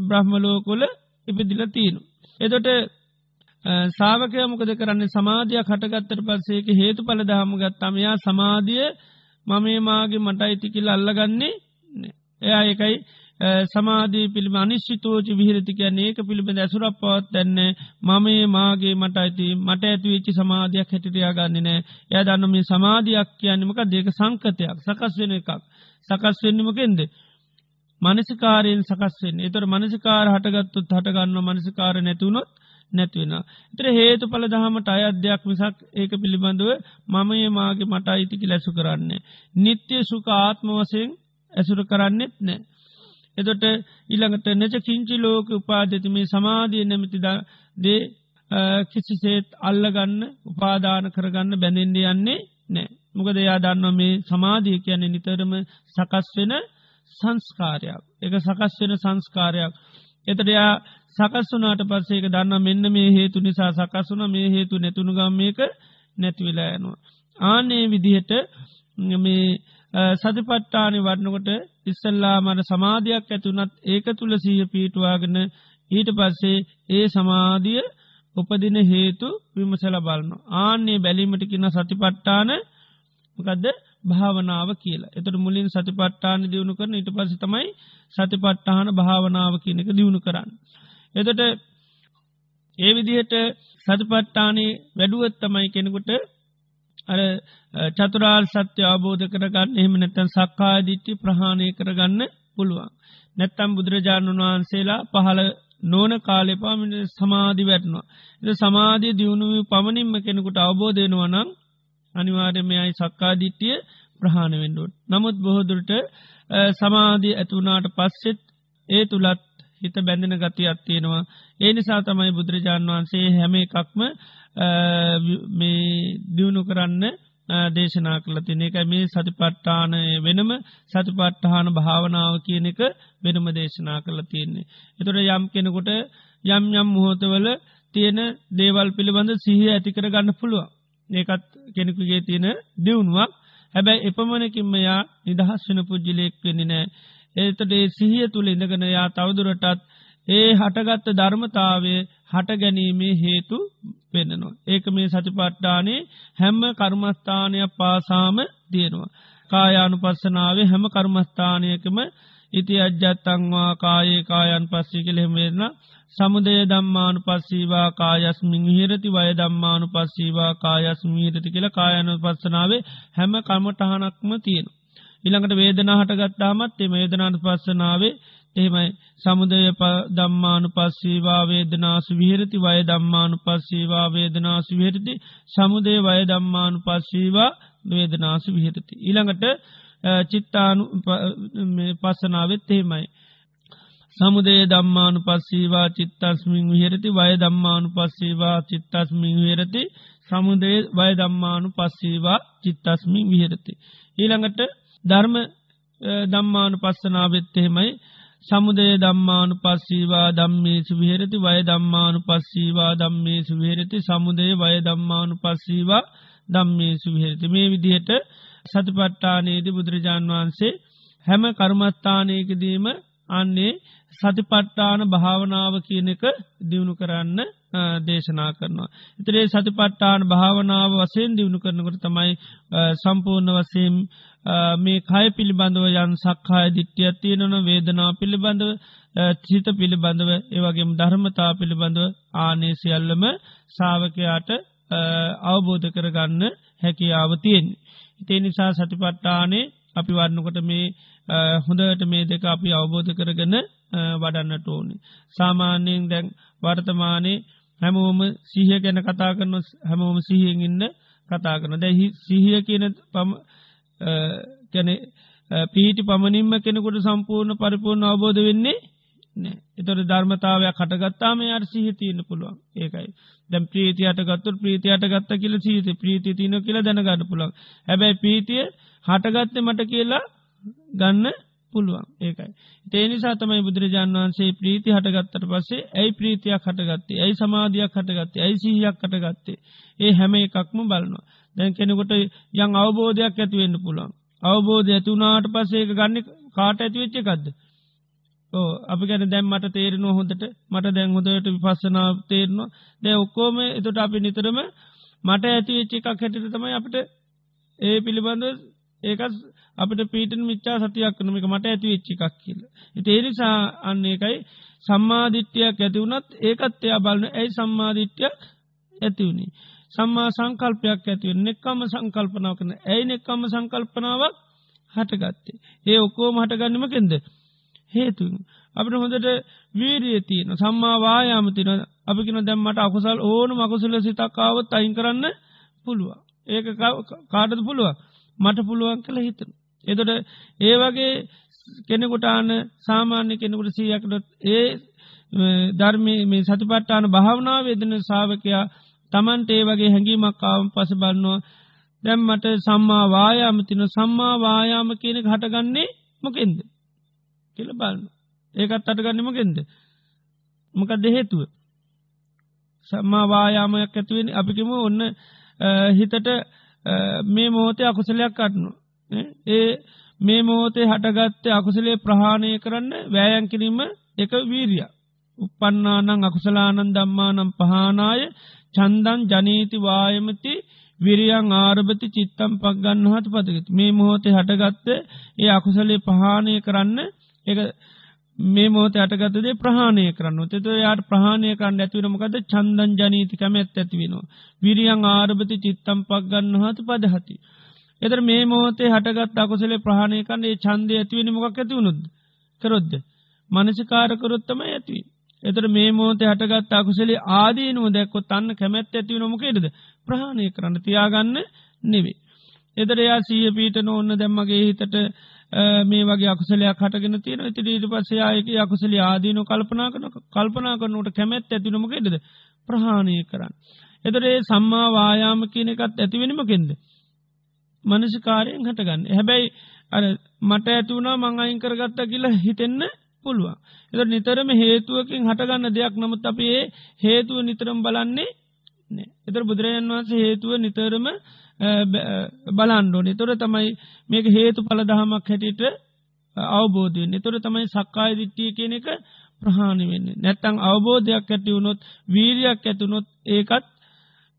බ්‍රහ්මලෝකොල ඉපදිල තියනු. එතොට සාාවකය මොකද කරන්නේ? සමාධයක් හටගත්තර පස්සේක හේතු පල දහමගත් තමයා සමාධිය මමේ මාගේ මට අයිතිකිල අල්ලගන්නේ එයා එකයි සමාධී පිළිම අනිශ්චිතෝච විහිරති කියන්නේ ඒක පිළිබඳ ඇසුරක් පවත් දැන්නේ මමේ මාගේ මට ඇති මට ඇතිවෙච්චි සමාධයක් හැටිටයා ගන්න නෑ. ය දන්න මේ සමාධයක් කියන්නමක දෙක සංකතයක් සකස් වෙන එකක්. සකස් වෙන්නමකෙන්ද මනසිකාරයෙන් සකස්වෙන් එතර මනසිකාර හටගත්තුත් හටගන්න මනසිකාර නැතිවුණොත් නැතිවෙන. එතර හේතු පල දහමට අයද්‍යයක් මිසක් ඒක පිළිබඳව මමයේ මාගේ මට අයිතිකි ලැසු කරන්නේ. නිත්‍ය සුක ආත්ම වසයෙන් ඇසුර කරන්නෙත් නෑ. එතොට ඉළඟට නැච කිංචි ලෝක උපාධති මේ සමාධිය නැමතිද දේ කිසිසේත් අල්ලගන්න උපාදාන කරගන්න බැඳෙන්ඩ යන්නේ නෑ. මොකද එයා දන්න මේ සමාධිය කියන්නේ නිතරම සකස් වෙන සංස්කාරයක්. එක සකස් වෙන සංස්කාරයක්. එතටයා සකස් වනාට පස්සේක දන්න මෙන්න මේ හේතු නිසා සකස් වන මේ හේතු නැතුුණු ගම්මයක නැතිවෙලා යනවා. ආනේ විදිහට මේ සතිපට්ටානි වඩනකොට ඉස්සල්ලා මට සමාධයක් ඇතුනත් ඒක තුළ සීය පීටවාගෙන ඊට පස්සේ ඒ සමාධිය උපදින හේතු විමසල බලන්න. ආන්නේ බැලීමට කින්න සතිපට්ටාන මකදද භාවනාව කියලා. එතට මුලින් සතිපට්ටාන දියුණු කරන ඉට පසි තමයි සතිපට්ටාන භාවනාව කියනක දියුණු කරන්න. එතට ඒ විදිහට සතිපට්ටානේ වැඩුවත් තමයි කෙනෙකුට අර චතුරාල් සත්‍ය අවබෝධ කරගන්න එහෙම නැත්තන් සක්කාදිිට්ටි ප්‍රහාණය කරගන්න පුළුවන්. නැත්තම් බුදුරජාණන් වහන්සේලා පහළ නෝන කාලෙ පාමිට සමාධි වැටනවා. එ සමාධිය දියුණුව පමණින්ම කෙනෙකුට අවබෝධයනවනම් අනිවාර්යමයයි සක්කාදිට්ටිය ප්‍රහාණ වෙන්ඩුවන්. නමුත් බොහෝදුරට සමාධී ඇතුනාට පස්සෙත් ඒ තුළත් හිත බැඳෙන ගති අත්තියෙනවා. ඒ නිසා තමයි බුදුරජාණන් වහන්සේ හැම එකක්ම මේ දියුණු කරන්න දේශනා කළ තින එක මේ සතිපට්ඨානය වෙනම සතිපට්ඨාන භාවනාව කියන එක වෙනම දේශනා කළ තියෙන්නේ. එතොට යම් කෙනෙකුට යම් යම් මුහොතවල තියෙන දේවල් පිළිබඳ සිහිය ඇතිකර ගන්න පුළුවන්. ඒකත් කෙනෙකුගේ තියෙන දියුණුවක් හැබැයි එපමණකින්ම යා නිදහස් වෙන පුද්ජිලෙක් වෙන්නේ නෑ ඒතටේ සිහිය තුළ ඉඳගෙන යා තවදුරටත් ඒ හටගත්ත ධර්මතාවය හට ගැනීමේ හේතු වෙන්නනවා. ඒක මේ සතිපට්ටානේ හැම්ම කර්මස්ථානයක් පාසාම තියෙනවා. කායානු පස්සනාවේ හැම කර්මස්ථානයකම ඉති අජ්ජත්තංවා කායේ කායන් පස්සි කළෙම වෙන්න සමුදය දම්මානු පස්සීවා කායස්මින් හිරති වය දම්මානු පස්සීවා කායස්මීරති කියල කායනු පස්සනාවේ හැම කර්මටහනක්ම තියෙන. ඉළඟට වේදනා හටගත්තාමත් එම වේදනාට පස්සනාවේ එහෙමයි සමුදය දම්මානු පස්සීවා වේදනාසු විහිරති වය දම්මානු පස්සීවා වේදනාසු විහිරති සමුදය වය දම්මානු පස්සීවා වේදනාසු විහිරති. ඉළඟට චිත්තානු පස්සනාවත් එහෙමයි. සමුදේ දම්මානු පස්සීවා චිත්තස්මින් විහරති වය දම්මානු පස්සීවා චිත්තස්මින් විහරති සමුදේ වය දම්මානු පස්සීවා චිත්තස්මින් විහරති. ඊළඟට ධර්ම දම්මානු පස්සනාවෙත්තහෙමයි සමුදේ දම්මානු පස්සීවා දම්මේසු විහරති වය දම්මානු පස්සීවා දම්මේසු විහරති සමුදේ වය දම්මානු පස්සීවා දම්මේසු විහරති මේ විදිහට සතිපට්ටානයේද බුදුරජාන් වහන්සේ හැම කර්මස්ථානයකදීම අන්නේ සතිපට්ටාන භාවනාව කියන එක දියුණු කරන්න දේශනා කරනවා. ඉතරේ සතිපට්ටාන භාවනාව වසයෙන් දියුණු කරනකට තමයි සම්පූර්ණ වසයෙන් මේ කය පිළිබඳව යන් සක්කාය දිට්ටිය තියෙනවන වේදනා පිළිබඳව චිත පිළිබඳව ඒවගේම ධර්මතා පිළිබඳව ආනේ සියල්ලම සාාවකයාට අවබෝධ කරගන්න හැකියාව තියෙන්. ඉතේ නිසා සතිපට්ටානේ අපි වන්නකොට මේ හොඳට මේ දෙක අපි අවබෝධ කරගන වඩන්නට ඕනි. සාමාන්‍යයෙන් දැන් වර්තමානයේ හැමෝම සිහිය ගැන කතා කරන හැමෝම සිහියෙන් ඉන්න කතා කරන දැ සිහිය කියන පම කැන පීටි පමණින්ම කෙනෙකුට සම්පූර්ණ පරිපූර්ණ අවබෝධ වෙන්නේ නෑ එතොට ධර්මතාවයක් කටගත්තාම යට සිහ තියන්න පුළුවන් ඒකයි දැම් ප්‍රීතියට ගත්තු ප්‍රීතියට ගත්ත කියල සීත ප්‍රීති තියන කියල දැනගන්න පුළන් හැබැයි පීතිය හටගත්ත මට කියලා ගන්න පුළුවන් ඒකයි. තේනිසා තමයි බුදුරජාන් වන්සේ ප්‍රීති හටගත්තට පස්සේ ඇයි ප්‍රීතියක් හටගත්තේ ඇයි සමාධයක් හටගත්තේ ඇයි සිහියක් හටගත්තේ ඒ හැම එකක්ම බලනවා. දැන් කෙනෙකොට යං අවබෝධයක් ඇතිවෙන්න පුළුවන්. අවබෝධ ඇතිවුණනාට පසේක ගන්න කාට ඇතිවෙච්ච එකක්ද. ඕ අපි ගැන දැම් මට තේරෙනවා හොඳට මට දැන් හොදට විපස්සනා තේරනවා දැ ඔක්කෝම එතට අපි නිතරම මට ඇතිවෙච්ච එකක් හැටිට තමයි අපට ඒ පිළිබඳ ඒකත් අපට පීටන් මිච්චා සතියක් කනමික මට ඇති වෙච්චි එකක් කියල. ඒනිසා අන්න එකයි සම්මාධිට්‍යයක් ඇතිවුණත් ඒකත් එයා බලන ඇයි සම්මාධිට්‍යයක් ඇතිවුණේ. සම්මා සංකල්පයක් ඇතිව නෙක්කම සංකල්පනාව කන ඇයි නෙක්කම සංකල්පනාවක් හටගත්තේ. ඒ ඔක්කෝම හටගන්නම කෙන්ද. හේතු. අපට හොඳට වීරිය තියන සම්මා වායාමතින අපිකින දැම්මට අකුසල් ඕන මකුසල සිතක්කාවත් අයින් කරන්න පුළුවන්. ඒක කාටද පුළුව මට පුළුවන් කළ හිතන. එතොට ඒ වගේ කෙනෙකුටාන සාමාන්‍ය කෙනෙකුට සීයකට ඒ ධර්මය මේ සතිපට්ටාන භාවනාව වෙදන සාාවකයා තමන්ට ඒ වගේ හැඟීමක්කාවම් පස බලන්නවා දැම්මට සම්මා වායාම තින සම්මා වායාම කියන හටගන්නේ මොකෙන්ද කියල බලන්න ඒකත් අටගන්නමගෙන්ද මොක දෙහේතුව සම්මා වායාමයක් ඇතිවෙන අපිකිම ඔන්න හිතට මේ මෝතය අකුසලයක් කටනු ඒ මේ මෝතේ හටගත්තේ අකුසලේ ප්‍රහාණය කරන්න වෑයන් කිරීම එක වීරිය උපන්නානං අකුසලානන් දම්මානම් පහනාය චන්දන් ජනීති වායමති විරියන් ආරභති චිත්තම් පක් ගන්න හතු පතිකති මේ මොහොතේ හටගත්ත ඒ අකුසලේ පහානය කරන්න එක මේ මෝත අටගතදේ ප්‍රහණය කරන්න තෙත යාට ප්‍රහණය කරන්න ඇතිවනමකද චන්දන් ජනීති කමැත් ඇතිවෙනවා. විරියන් ආරභති චිත්තම් පක් ගන්න හතු පදහති. එතර මේ මෝතේ හටගත් අකුසලේ ප්‍රහණය කන්න ඒ චන්දය ඇතිවෙන මොකක් ඇතිවුණුද කරොද්ද. මනසිකාරකරොත්තම ඇතිවී. එතර මේ මෝතේ හටගත් අකුසලේ ආදීනුව දැක්කො තන්න කැමැත් ඇතිව නොමකේටද ප්‍රහණය කරන්න තියාගන්න නෙවේ. එතර එයා සීය පීට නොන්න දැම්මගේ හිතට මේ වගේ අකුසලයක් හටගෙන තියෙන ඉති ඊට පස්සයායක අකුසල ආදීන කල්පනා කන කල්පනා කරනට කැමැත් ඇතිනමකෙද ප්‍රහාණය කරන්න. එතරේ සම්මා වායාම කියන එකත් ඇතිවෙනමකෙන්ද. මනසිකාරයෙන් හටගන්න. හැබැයි අර මට ඇතුවනා මං අයින් කරගත්ත කියලා හිතෙන්න පුළුවන්. එත නිතරම හේතුවකින් හටගන්න දෙයක් නමුත් අපේ හේතුව නිතරම් බලන්නේ එතර බුදුරජන් වහන්සේ හේතුව නිතරම බලන්ඩෝන තොර තමයි මේක හේතු පල දහමක් හැටියට අවබෝධයෙන් එතොර තමයි සක්කාය දිට්ටිය කියන එක ප්‍රහාණි වෙන්න. නැත්තං අවබෝධයක් ඇති වුණොත් වීරයක් ඇතුනොත් ඒකත්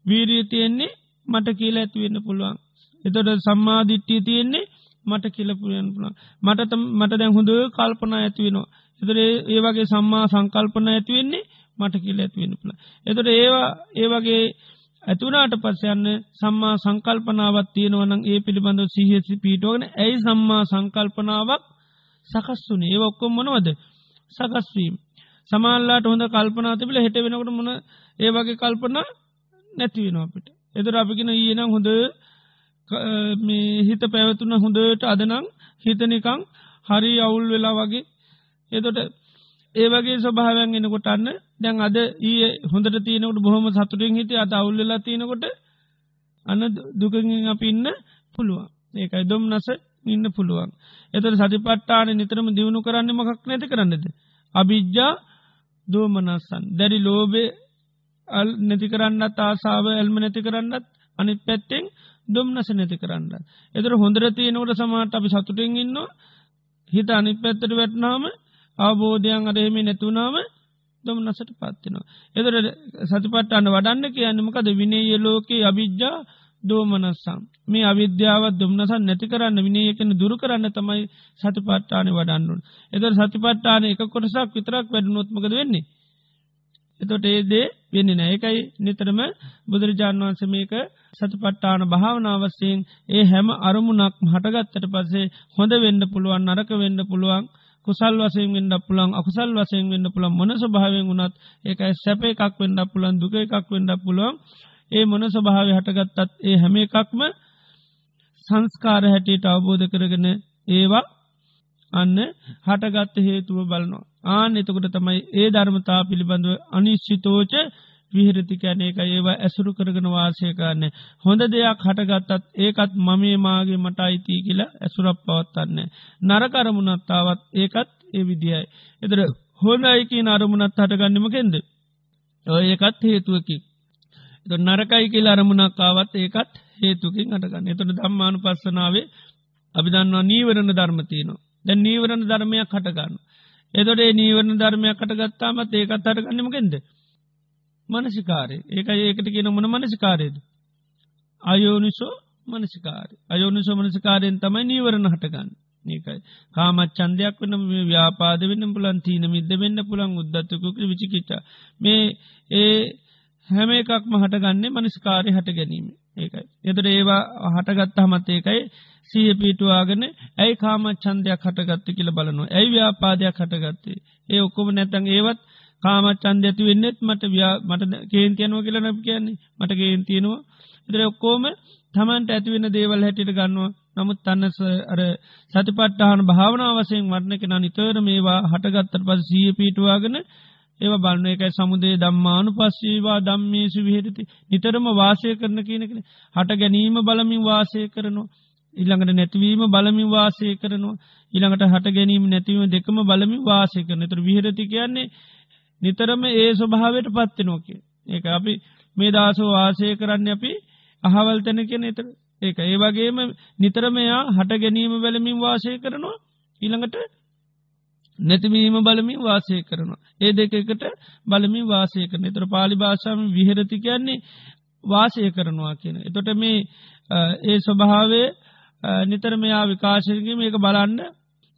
වීරිය තියෙන්නේ මට කියල ඇතිවෙන්න පුළුවන්. එතොට සම්මාධිට්ටිය තියෙන්නේ මට කියලපුරයන් පුළන් මට මට දැන් හොඳ කල්පනා ඇතිවෙනවා. එතර ඒ වගේ සම්මා සංකල්පන ඇතිවෙන්නේ මට කියල ඇතිවෙන පුළ. එතොට ඒවා ඒ වගේ ඇතුනාට පස්සයන්න සම්මා සංකල්පනාවත් තියෙනවනම් ඒ පිළිබඳව සිහසි පීටෝගන ඇයි සම්මා සංකල්පනාවක් සකස්වනේ ඒ ඔක්කොම් මනවද සකස්වීම්. සමාල්ලාට හොඳ කල්පනා තිබල හෙට වෙනකට මොන ඒ වගේ කල්පන නැතිවෙන අපිට. එදර අපිගෙන ඊනම් හොඳ හිත පැවතුන හොඳට අදනං හිතනිකං හරි අවුල් වෙලා වගේ එතොට ඒ වගේ ස්වභාවයන් එනකොට අන්න දැන් අද ඒ හොඳට තියනකට බොහොම සතුටින් හිට අත අවුල්ලලා තියෙනකොට අන්න දුකගින් අප ඉන්න පුළුවන්. ඒකයි දොම් නස ඉන්න පුළුවන්. එතට සතිපට්ටාන නිතරම දියුණු කරන්න මකක් නැති කරන්නද? අභිජ්ජා දෝමනස්සන්. දැරි ලෝබේ අල් නැති කරන්නත් ආසාාව එල්ම නැති කරන්නත් අනි පැත්තෙන් දොම් නස නැති කරන්න. එතර හොඳර තියනකට සමාට අපි සතුටෙන් ඉන්න හිත අනි පැත්තට වැටනාම අවබෝධයන් අරහෙමි නැතුනාම දොම නසට පත්තිනවා. එදර සතිපට්ටන්න වඩන්න කියන්නමකද විනේය ලෝකයේ අභිද්ජා දෝමනස්සම්. මේ අවිද්‍යාවත් දුම්නසන් නැති කරන්න විනයකන දුරු කරන්න තමයි සතිපට්ටාන වඩන්නුන්. එදර සතිපට්ටාන එක කොටසක් විතරක් වැඩනොත්මකද වෙන්නේ. එතොට ඒදේ වෙන්න නෑ එකයි නිතරම බුදුරජාණන් වන්ස මේක සතිපට්ටාන භාවනාවස්සයෙන් ඒ හැම අරමුණක් හටගත්තට පස්සේ හොඳ වෙන්න පුළුවන් නරක වෙන්න පුළුවන් කුසල් වසයෙන් වෙන්න පුළන් අකුසල් වසයෙන් වෙන්න පුළන් මොන ස්වභාවෙන් වුණත් ඒකයි සැප එකක් වෙන්න පුළන් දුක එකක් වෙන්න පුළුවන්. ඒ මොන ස්වභාව හටගත්තත් ඒ හැම එකක්ම සංස්කාර හැටියට අවබෝධ කරගෙන ඒවා අන්න හටගත්ත හේතුව බලනවා. ආන එතකොට තමයි ඒ ධර්මතා පිළිබඳව අනිශ්චිතෝච විහිරති කැන එක ඒවා ඇසුරු කරගෙන වාසය කරන්නේ. හොඳ දෙයක් හටගත්තත් ඒකත් මමේ මාගේ මට අයිතිී කියලා ඇසුරක් පවත්තන්නේ. නරකරමුණත්තාවත් ඒකත් ඒ විදියි. එතර හොඳ අයිකී අරමුණත් හටගන්නමකෙන්ද. ඔය ඒකත් හේතුවකි. එත නරකයි කියල අරමුණක්කාවත් ඒකත් හේතුකින් අටගන්න එතට දම්මානු පස්සනාවේ අභිදන්නවා නීවරණ ධර්මතියනවා. දැ නීවරණ ධර්මයක් කටගන්න. එතොටේ නීවරණ ධර්මයක් කටගත්තාමත් ඒකත් අටගන්නමකෙන්ද. මනසිකාරය. ඒක ඒකට කියන මොන මනසිකාරයද. අයෝනිසෝ මනසිකාර අයෝනිසු මනසිකාරයෙන් තමයි නීවරණ හටගන්න. ඒකයි කාමත් චන්දයක් වන ව්‍යාපාද වෙන්න පුලන් තීන මිද වෙන්න පුළන් උද්දත්තකුක විචිකිච්චා මේ ඒ හැම එකක්ම හටගන්නේ මනස්කාරය හට ගැනීම ඒකයි. එතට ඒවා හටගත්ත හමත් ඒකයි සීය පීටුවාගෙන ඇයි කාම චන්දයක් හටගත්ත කියල බලනවා. ඇයි ව්‍යාපාදයක් හටගත්තේ? ඒ ඔක්කොම නැතන් ඒවත් කාමච්චන්ද ඇති වෙන්නෙත් මට මට කේන්තියනුව කියල නැප කියන්නේ. මට කේන්තියනවා එතර ඔක්කෝම තමන්ට ඇතිවෙන දේවල් හැටිට ගන්නවා. නමුත් තන්නස අර සතිපට්ටහන භාවනාවසයෙන් වරණ කෙන නිතර මේවා හටගත්තර පස සීය පීටවාගෙන ඒව බලන්න එකයි සමුදේ දම්මානු පස්සේවා දම්මේසු විහෙරති. නිතරම වාසය කරන කියනකෙන හට ගැනීම බලමින් වාසය කරනවා. ඉළඟට නැතිවීම බලමින් වාසය කරනවා. ඉළඟට හට ගැනීම නැතිවීම දෙකම බලමින් වාසය කරන තුර විහරති කියන්නේ නිතරම ඒ ස්වභාවයට පත්ති නෝකේ ඒක අපි මේ දාසෝ වාසය කරන්න අපි අහවල් තැන කියෙන එතර ඒක ඒ වගේම නිතරමයා හට ගැනීම බැලමින් වාසය කරනවා ඊළඟට නැතිවීම බලමින් වාසය කරනවා. ඒ දෙකකට බලමින් වාසය කරන තර පාලි භාෂාම විහරති කියන්නේ වාසය කරනවා කියන. එතොට මේ ඒ ස්වභාවේ නිතර මෙයා විකාශයගේ මේක බලන්න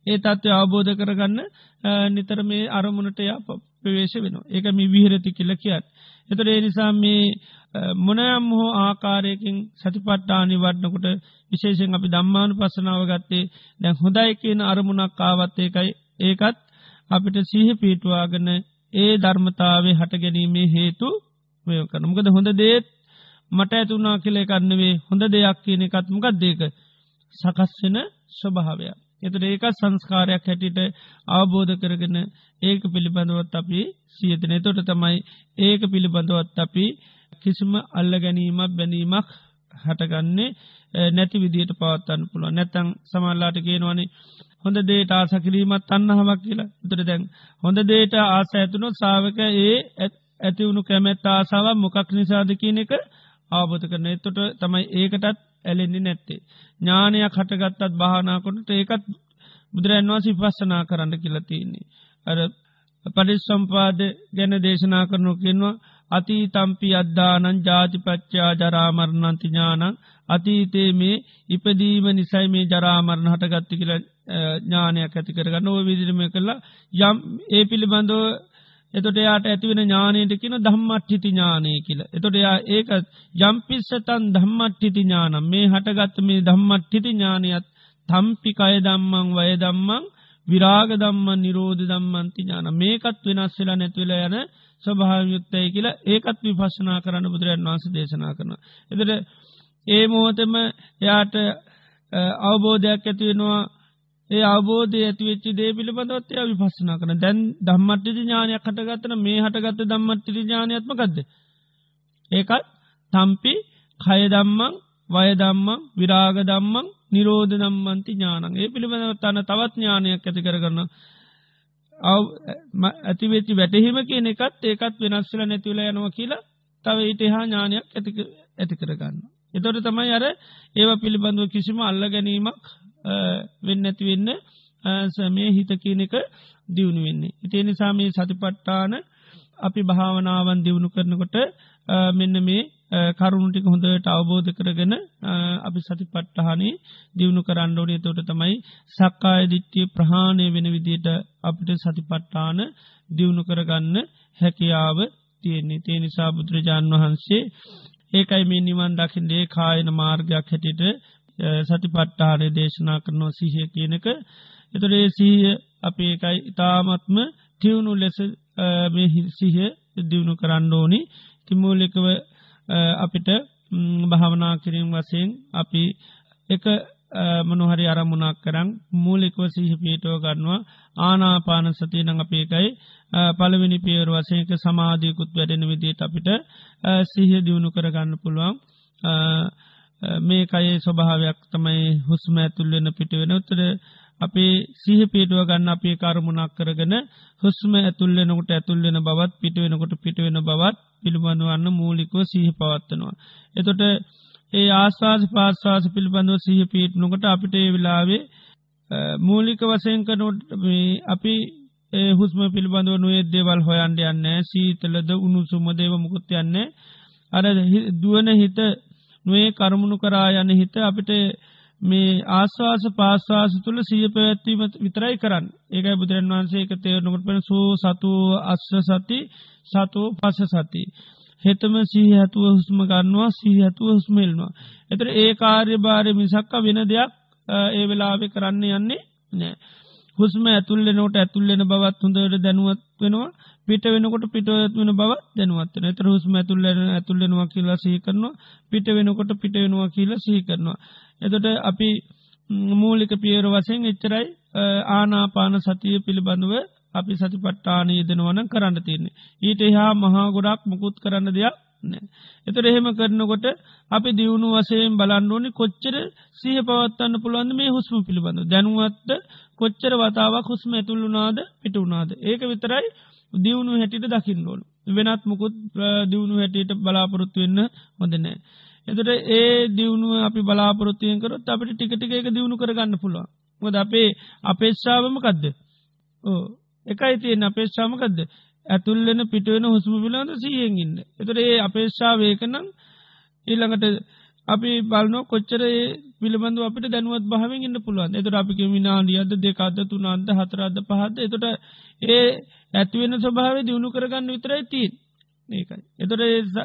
ඒ තත්ත්ව අවබෝධ කරගන්න නිතර මේ අරමුණට යා ප්‍රවේශ වෙන ඒක මේ විහිරති කියල කියත්. එතට ඒ නිසා මේ මොනයම් හෝ ආකාරයකින් සතිපට්ටානි වටනකොට විශේෂෙන් අපි දම්මානු පසනාව ගත්තේ දැන් හොඳයි කියන අරමුණක් ආවත් ඒකයි. ඒකත් අපිට සිහ පීටවාගන ඒ ධර්මතාවේ හට ගැනීමේ හේතු කරනමකද හොඳ දේත් මට ඇතුනා කියල කන්නවේ හොඳ දෙයක් කියන එකත්මකත් දේක සකස්වෙන ස්වභාවයක්. එතට ඒක සංස්කාරයක් හැටිට අවබෝධ කරගෙන ඒක පිළිබඳවත් අපි සියතන තොට තමයි ඒක පිළිබඳවත් අපි කිසිම අල්ල ගැනීමක් බැනීමක් හටගන්නේ නැති විදියට පවත්තන්න පුළුව නැතං සමල්ලාට කියනවනේ හොඳ දේට ආස කිරීමත් අන්නහමක් කියලා. උතර දැන් හොඳ දේට ආස ඇතුනො සාාවක ඒ ඇතිවුණු කැමැත් ආසාාව මොකක් නිසාද කියන එක ආබෝධ කරන එතොට තමයි ඒකටත් ඇලෙන්නේ නැත්තේ. ඥානයක් හටගත්තත් භානාකොට ඒකත් බුදුරන් වන්සි පස්සනා කරන්න කියලතින්නේ. අර පරිස්සම්පාද ගැන දේශනා කරනු කෙන්වා අති තම්පි අද්දානන් ජාතිපච්චා ජරාමරණන්ති ඥානං අතීතේ මේ ඉපදීම නිසයි මේ ජරාමරණ හටගත්ති කියල ඥානයක් ඇති කරගන්න ඕ විදිරම කරලා යම් ඒ පිළිබඳව එතොට යාට ඇතිවෙන ඥානයට කියන දම්මට්ටිති ඥානය කියල. එතොට යා ඒක ජම්පිස්සතන් දම්මට්ටිති ඥානම් මේ හටගත්ත මේ දම්මට්ටිති ඥානයත් තම්පි කය දම්මං වය දම්මං විරාග දම්මන් නිරෝධ දම්මන්ති ඥාන මේකත් වෙනස් වෙලා නැතිවෙල යන ස්වභාවයුත්තයි කියලා ඒකත් විපශනා කරන්න බුදුරන් වන්ස දේශනා කරන. එතට ඒ මෝතම එයාට අවබෝධයක් ඇතිවෙනවා ඒ අවබෝධය ඇතිවෙච්චි දේ පිළිබඳවත්ය විපස්සනා කන දැන් දම්මට්ටි ඥානයක් හටගත්තන මේ හටගත්ත දම්මට්ටි ඥානයත්මකක්ද. ඒකත් තම්පි කයදම්මං වයදම්මං විරාග දම්මං නිරෝධ දම්මන්ති ඥානන් ඒ පිළිබඳවත්තන්න තවත් ඥානයක් ඇති කරගන්න ඇතිවෙච්චි වැටහිම කියන එකත් ඒකත් වෙනස්සල නැතිවල යනවා කියලා තව ඊට හා ඥානයක් ඇති කරගන්න. එතොට තමයි අර ඒව පිළිබඳව කිසිම අල්ල ගැනීමක් වෙන්න ඇති වෙන්න සමේ හිත කියන එක දියුණු වෙන්නේ. ඉතිේ නිසාමී සතිපට්ටාන අපි භාවනාවන් දියුණු කරනකොට මෙන්න මේ කරුණුටික හොඳට අවබෝධ කරගෙන අපි සති පට්ටහනේ දියුණු කරන්න ඕනේ තොට තමයි සක්කාය දිට්ටිය ප්‍රහාණය වෙන විදියට අපිට සතිපට්ටාන දියුණු කරගන්න හැකියාව තියෙන්නේ තේ නිසා බුදුරජාණන් වහන්සේ ඒකයි මේ නිවන් දකිින්දේ කායන මාර්ගයක් හැටිට සතිපට්ටානේ දේශනා කරනවා සිහිය කියනක එතුරේ සීය අප ඒකයි ඉතාමත්ම තිවුණු ලෙස මේ සිහ දියුණු කරන්න ඕනි. තිමූලිකව අපිට භාවනා කිරීම වසයෙන් අපි එක මනුහරි අරමුණක් කරං මූලිකව සිහ පීටෝ ගන්නවා. ආනාපාන සතිය නඟ අපේකයි පළවෙනි පියවර වසයක සමාධයකුත් වැඩෙන විදිට අපිට සිහිය දියුණු කරගන්න පුළුවන්. මේ අයේ ස්වභාවයක් තමයි හුස්ම ඇතුල්වෙන පිට වෙන. උත්තර අපේ සිහ පිටුව ගන්න අපේ කරමුණක් කරගෙන හුස්ම ඇතුල්ලෙනකොට ඇතුල්ලෙන බවත් පිටුවෙනකොට පිටුවෙන බවත් පිළිබඳවන්න මූලිකව සහ පවත්වනවා. එතොට ඒ ආශවාස පාශවාස පිළිබඳව සහ පීට්නොකට අපිට ඒ වෙලාවේ මූලික වසයෙන් කනොට අපි හුස්ම පිළිබඳව නොේ දේවල් හොයන්ඩ යන්න සීතලද උණුසුම දේව මුකුත් යන්න අර දුවන හිත නොේ කරමුණු කරා යන හිත අපිට මේ ආශවාස පාශවාස තුළ සිය පැවැත්වීම විතරයි කරන්න ඒකයි බුදුරන් වහන්සේ එක තේරනකට පෙන සූ සතු අස්්‍ර සති සතෝ පස සති. හෙතම සිහ ඇතුව හුස්ම ගන්නවා සිහ ඇතුව හුස්මෙල්නවා. එතර ඒ කාර්ය භාරය මිසක්ක වෙන දෙයක් ඒ වෙලාවෙ කරන්න යන්නේ නෑ. හුස්ම ඇතුල්ලෙනට ඇතුල්ලෙන බවත් හොඳට දැනුවත් වෙනවා පිට වෙනකොට පිටවත් වෙන බවත් දැනුවත්වන එතර හුස්ම ඇතුල්ලෙන ඇතුල්ලෙනවා කියලා සහි කරනවා පිට වෙනකොට පිට වෙනවා කියලා සහි කරනවා. එතොට අපි මූලික පියර වසයෙන් එච්චරයි ආනාපාන සතිය පිළිබඳුව අපි සති පට්ටාන යෙදෙනවන කරන්න තියන්නේ. ඊට එහා මහා ගොඩක් මුකුත් කරන්න දෙයක් නෑ. එතට එහෙම කරනකොට අපි දියුණු වසයෙන් බලන්නඕනි කොච්චර සහ පවත්තන්න පුළුවන්ද මේ හුස්ම පිළිබඳ දැනුවත්ද කොච්චර වතාවක් හුස්ම ඇතුළුනාද පිට වුණාද ඒක විතරයි දියුණු හැටිට දකිින්ලෝනු වෙනත් මුකුත් දියුණු හැටියට බලාපොරොත්තු වෙන්න හොඳනෑ. එතට ඒ දියුණුව අපි බලාපොරොත්තුවයෙන් කරොත් අපට ටිකටික එක දියුණු කරගන්න පුළුවන්. මොද අපේ අපේක්ෂාවම කදද ඕ එකයි තියෙන අපේක්ෂාමකක්ද ඇතුල්ලෙන පිටුවෙන හුස්ම පිළඳ සියෙන් ඉන්න. එතර ඒ අපේක්ෂාවේකනම් ඊළඟට අපි බලනො කොච්චර පිළිබඳු අපිට දැනුවත් භාවෙන් ඉන්න පුළුවන් එතට අපික විනාඩියද දෙකක්ද තුනන්ද හතරද පහද එතොට ඒ ඇතිවෙන ස්වභාව දියුණු කරගන්න විතරයි තිීන් ඒකයි. එතොට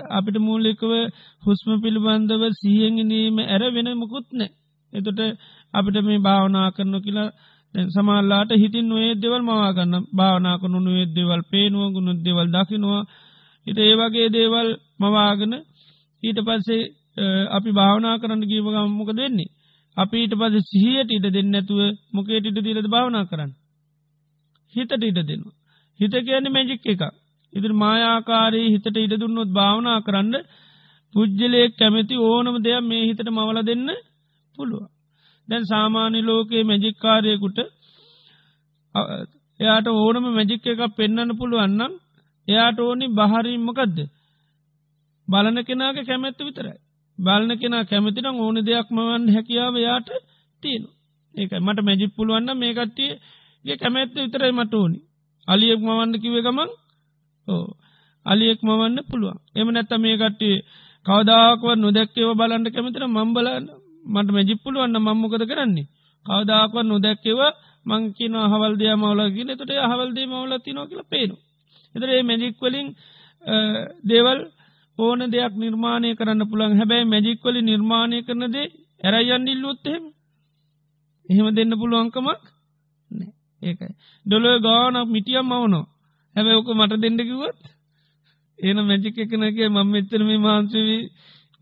අපිට මූලිකව හුස්ම පිළිබඳව සිහියෙන්ගනීම ඇර වෙන මුකුත්නෑ. එතොට අපිට මේ භාවනා කරනු කියලා සමල්ලාට හිතින් නොේ දෙවල් මවාගන්න භාවනාක නොනුවේ දෙවල් පේනුව ගුණු දෙවල් දකිනවා හිට ඒවගේ දේවල් මවාගෙන ඊට පස්සේ අපි භාවනා කරන්න ගීවගම්මොක දෙන්නේ. අපි ඊට පස සිහියට ඉට දෙන්නඇතුව මොකේට ඉට දීලද භාවනා කරන්න. හිතට ඉට දෙනවා. හිත කියන්නේ මැජික් එක. ඉදිරි මායාකාරී හිතට ඉට දුන්නොත් භාවනා කරන්න පුද්ජලයෙක් කැමැති ඕනම දෙයක් මේ හිතට මවල දෙන්න පුළුවන්. දැන් සාමාන්‍ය ලෝකයේ මැජික්කාරයකුට එයාට ඕනම මැජික් එකක් පෙන්න්න පුළුවන්නම් එයාට ඕනි බහරීමකදද බලන කෙනාගේ කැමැත්ත විතරයි. බලන කෙනා කැමතිනම් ඕන දෙයක් මවන්න හැකියාව යාට තියෙන ඒක මට මැජික් පුළුවන්න මේ කට්ටියගේ කැමැත්ත විතරයි මට ඕනි. අලියෙක් මවන්න කිව ගමන්? ඕ අලියෙක් මවන්න පුළුවන්. එම නැත්ත මේ කට්ටිය කවදාක්ව නොදැක්කව බලන්න කැමතින මම්බලන්න මට මැජිප්පුළුවන්න මම්මොකද කරන්නේ? කවදාකව නොදැක්කෙව මංකින හවල්දය මවලගෙන තොට හවල්දේ මවල තිනෝ කියල පේනු. එතරේ මැජික්වලින් දේවල් ඕන දෙයක් නිර්මාණය කරන්න පුළන් හැබැයි මැජික්වලි නිර්මාණය කරනදේ ඇරයන් ඉල්ලුත්තහෙම එහෙම. දෙන්න පුළුවන්කමක් ඒකයි. ඩොලො ගානක් මිටියම් මවනෝ හැබැ ඕක මට දෙන්නකිවත් ඒන මැජික එකනගේ මං එච්චර මේ මාන්සවී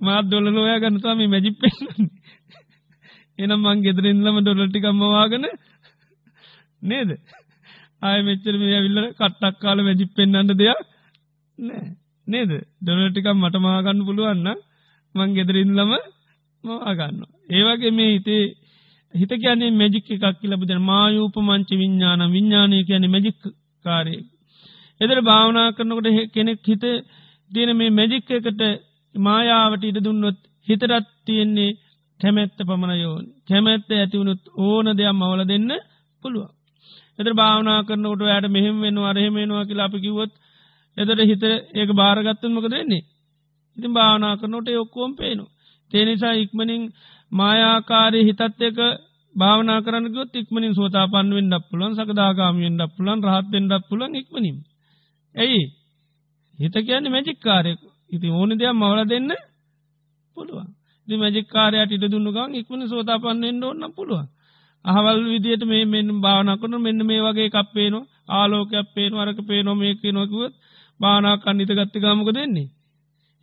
මාත් ඩොලොයා ගන්නතාම මැජිප් පෙන්න්නේ එනම් මං ගෙදරින්ලම ඩොලටිකම්මවාගෙන නේද? ආය මෙච්චර මේ ඇවිල්ල කට්ටක් කාල වැජිප් පෙන්න්නට දෙයක් නෑ නේද? ඩොලටිකම් මට මාගන්න පුළුවන්න මං ගෙදරින්ලම මවාගන්න ඒවගේ මේ හිතේ හිත කියන්නේ මැජික් එකක් ලබද මායූප මංච විඤ්ඥාන විඤ්ඥානය කියන මැජික් කාරය එදර භාවනා කරනකොට කෙනෙක් හිත තියෙන මේ මැජික් එකට මායාවට ඉඩ දුන්නොත් හිතරත් තියෙන්නේ කැමැත්ත පමණ යෝන් කැමැත්ත ඇතිවුණුත් ඕන දෙයක් මවල දෙන්න පුළුවන්. එතර භාවනා කරනකොට යට මෙහෙම වෙන අරහෙමෙනවා කියලා අපි කිවොත් එතට හිත ඒක භාරගත්තමක දෙන්නේ. ඉතින් භාවනා කරනොට ඔක්කෝම් පේනු. තේනිසා ඉක්මනින් මායාකාරය හිතත් එක භාවනා කරනකොත් ඉක්මනින් සෝතා පන්වෙන් ඩක් පුලන් සකදාගාමියෙන් ඩක් පුලන් රහත්තෙන් ඩක් පුලන් ඉක්මනින්. ඇයි හිත කියන්නේ මැජික්කාරයෙක් ඉති ඕන දෙයක් මවල දෙන්න පුළුවන්. මජිකාරයට ඉට දුන්නගන් ඉක්මන සෝතාපන්නෙන්ට ඔන්න පුළුවන්. අහවල් විදියට මේ මෙන්න භාවනකන මෙන්න මේ වගේ කප්පේනවා ආලෝකයක් පේන වරක පේනො මේක නොකුවත් භානාකන්න ඉත ගත්ත ගමක දෙන්නේ.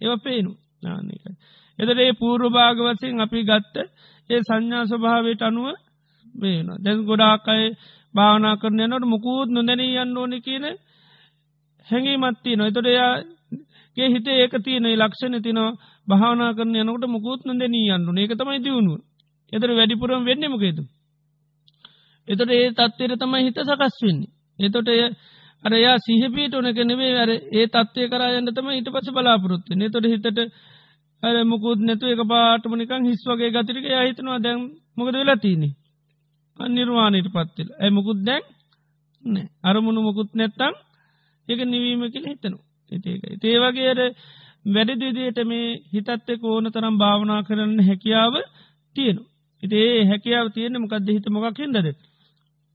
ඒව පේනු නානකයි. එදට ඒ පූර්ව භාගවසයෙන් අපි ගත්ත ඒ සංඥා ස්වභාවයට අනුව වේන දැන් ගොඩාකයි භාවනා කරනයනට මුකුත් නොදැනී යන්න ඕන කියන හැඟී මත්තිී නොතොට එයාගේ හිතේ ඒක තියන ලක්ෂණ තිනවා භාවනා කරන යනකට මුකුත් නොදැනී යන්නු ඒක තමයි දියුණුව. එතර වැඩිපුරම් වෙන්නමකේතු. එතට ඒ තත්වයට තමයි හිත සකස් වෙන්නේ. එතොට එය අරයා සිහපීට ඕනක නෙවේ අර ඒ තත්වය කරයන්න තම ඊට පස බලාපොරොත්තු නතොට හිතට අර මුකුත් නැතු එක පාටමනිකං හිස් වගේ ගතිරික යහිතනවා දැම් මොකද වෙලා තියනෙ. අනිර්වාණයට පත්වෙල ඇ මුකුත් දැන් නෑ අරමුණු මොකුත් නැත්තං ඒක නිවීම කියල හිතනු. ඒකයි. ඒවගේර වැඩදිදියට මේ හිතත් එක් ඕන තරම් භාවනා කරන්න හැකියාව තියෙනු. ඉතේ හැකියාව තියෙන මොකක්ද හිත මොකක් හිදද.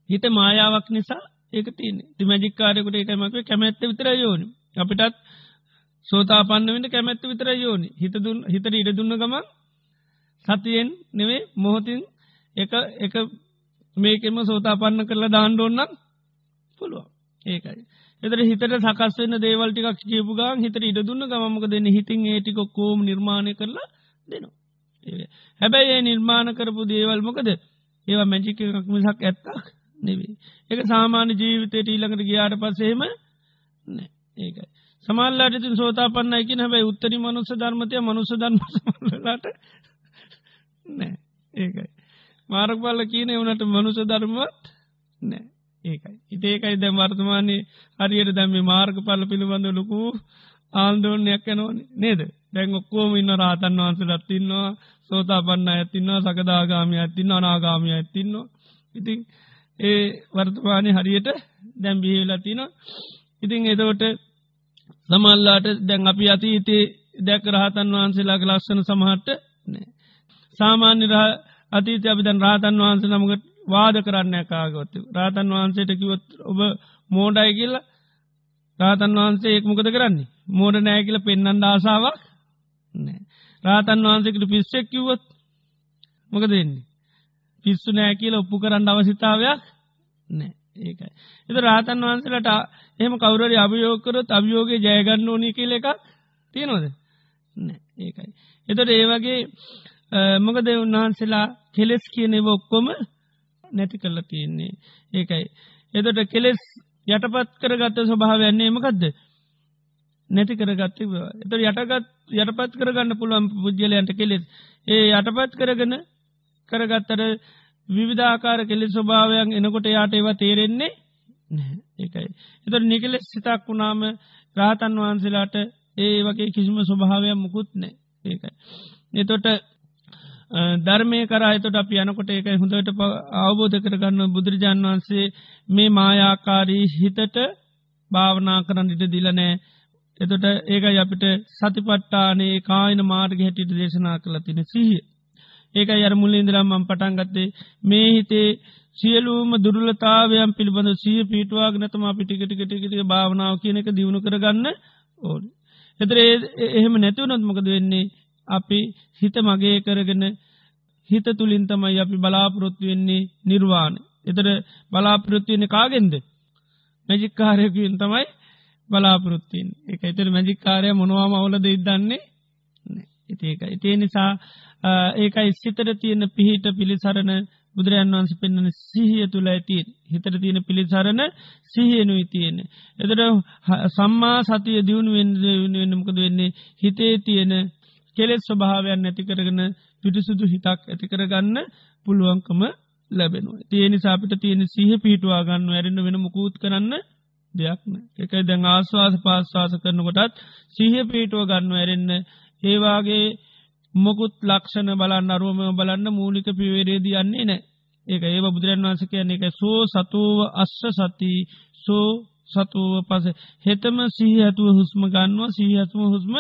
හිත මායාවක් නිසා ඒක තියන ති මජික්කාරයකුට එකමක කැමැත්ත විතර යෝනි අපිටත් සෝතා පන්න වෙන්න කැමැත්ත විතර යෝනි හිත හිතට ඉඩ දුන්න ගමන් සතියෙන් නෙවේ මොහොතින් එක එක මේකෙම සෝතා පන්න කරලා දාණ්ඩෝන්නම් පුළුවන් ඒකයි. එතර හිතට සකස් වෙන්න දේවල්ටිකක් කියපු ගන් හිතට ඉඩ දුන්න ගමක දෙන්න හිතින් ඒටික කෝම නිර්මාණය කරලා දෙනවා. හැබැයි ඒ නිර්මාණ කරපු දේවල් මොකද ඒවා මැජික එකක් මිසක් ඇත්තක් නෙවේ. එක සාමාන්‍ය ජීවිතයට ඊළඟට ගියාට පසේම නෑ ඒකයි. සමල්ලාට තින් සෝතා පන්න එක හැබයි උත්තරි මනුස්ස ධර්මතය මනුස ධර්මලට නෑ. ඒකයි. මාරක් බල්ල කියන එවනට මනුස ධර්මත් නෑ. ඒකයි. ඉතේකයි දැම් වර්තමානය හරියට දැම්ම මාර්ග පල්ල පිළිබඳ ලොකු ආන්දෝනයක් යනෝනි නේද? දැන් ඔක්කෝම ඉන්න රාතන් වහන්සලත් තින්නවා සෝතා පන්න ඇතින්නවා සකදාගාමි ඇතින්න අනාගාමි ඇතින්නවා ඉතින් ඒ වර්තමානය හරියට දැම් බිහිවෙලතිනවා ඉතිං එතවට සමල්ලාට දැන් අපි අතීතේ දැක රහතන් වහන්සේලාගේ ලක්ෂණ සමහට නෑ. සාමාන්‍ය රහ අතීත අපි දැන් රාතන් වහන්ස නමකට වාද කරන්න කාගොත්තු රාතන් වහන්සේට කිවොත් ඔබ මෝඩයි කියල්ල රාතන් වහන්සේ ඒක්මකද කරන්නේ? මෝඩ නෑ කියල පෙන්න්න ආසාාවක් නෑ. රාතන් වහන්සේකට පිස්සෙක් කිව්වොත් මොක දෙන්නේ පිස්සු නෑ කියල ඔප්පු කරන්න අවසිතාවයක් නෑ. ඒකයි. එත රාතන් වහන්සලට එහම කවුරරි අභියෝකරොත් අභියෝගේ ජයගන්න ඕනි කියල එකක් තියෙනවද? නෑ. ඒකයි. එතට ඒවගේ මොකද උන්වහන්සේලා කෙලෙස් කියනෙව ඔක්කොම නැති කල්ල තියෙන්නේ. ඒකයි. එතට කෙලෙස් යටපත් කරගත්ත ස්වභාවයන්නේ මකදද? නැති කරගත්ත එත යටගත් යටපත් කරගන්න පුළුවන් පුද්ගලයන්ට කෙලෙස්. ඒ යටපත් කරගන කරගත්තර විවිධාකාර කෙලෙ ස්වභාවයන් එනකොට යාට ඒවා තේරෙන්නේ ඒකයි. එතට නිකලෙස් සිතක් වුණාම රාතන් වහන්සේලාට ඒ වගේ කිසිම ස්වභාවයක් මුකුත් නෑ ඒකයි. එතොට ධර්මය කරයතොට අප යනකොට එක හොඳට අවබෝධ කරගන්න බුදුරජාන් වහන්සේ මේ මායාකාරී හිතට භාවනා කරන්න ඉට දිලනෑ එතොට ඒකයි අපිට සතිපට්ටානේ කායන මාර්ග හැටිට දේශනා කළ තින සිහිය. ඒක අර මුල්ලින්දරම්මම් පටන්ගත්තේ මේ හිතේ සියලූම දුරලතාවයන් පිළිබඳ සිය පිටවාග නතම පිටිකටිකටිකට භාවනාව කියන එක දියුණු කරගන්න ඕන. එතර එහෙම නැතිවනොත්මකද වෙන්නේ අපි හිත මගේ කරගෙන හිත තුළින් තමයි අපි බලාපොරොත්තු වෙන්නේ නිර්වාණ. එතර බලාපොරොත්තුවෙන කාගෙන්ද. මැජික්කාරයකින් තමයි බලාපොරොත්තින් එක එතර මැජික්කාරය මොනවාම අවුලද ඉදන්නේ ඒක ඉතිේ නිසා ඒක ඉස්සිතර තියෙන පිහිට පිළිසරණ බුදුරජන් වන්ස පෙන්න්නන සිහිය තුළ ඇතින් හිතර තියෙන පිළිසරණ සිහියනුයි තියෙන. එතට සම්මා සතිය දියුණු වෙන්නමකද වෙන්නේ හිතේ තියෙන කෙලෙස් ස්වභාවයන් නැති කරගෙන පිටිසුදු හිතක් ඇති කරගන්න පුළුවන්කම ලැබෙනවා. තියෙන සාපිට තියෙන සිහ පිටවා ගන්න ඇරෙන්න්න වෙන මුකූත් කරන්න දෙයක්න. එකයි දැන් ආස්වාස පාස්වාස කරනකොටත් සිහ පිටුව ගන්න ඇරෙන්න්න ඒවාගේ මොකුත් ලක්ෂණ බලන්න අරුවම බලන්න මූලික පිවේරේදී යන්නේ නෑ. ඒක ඒ බුදුරන් වන්ස කියන්නේ එක සෝ සතුව අස්ස සති සෝ සතුව පස හෙතම සිහ ඇතුව හුස්ම ගන්නවා සිහ ඇතුම හුස්ම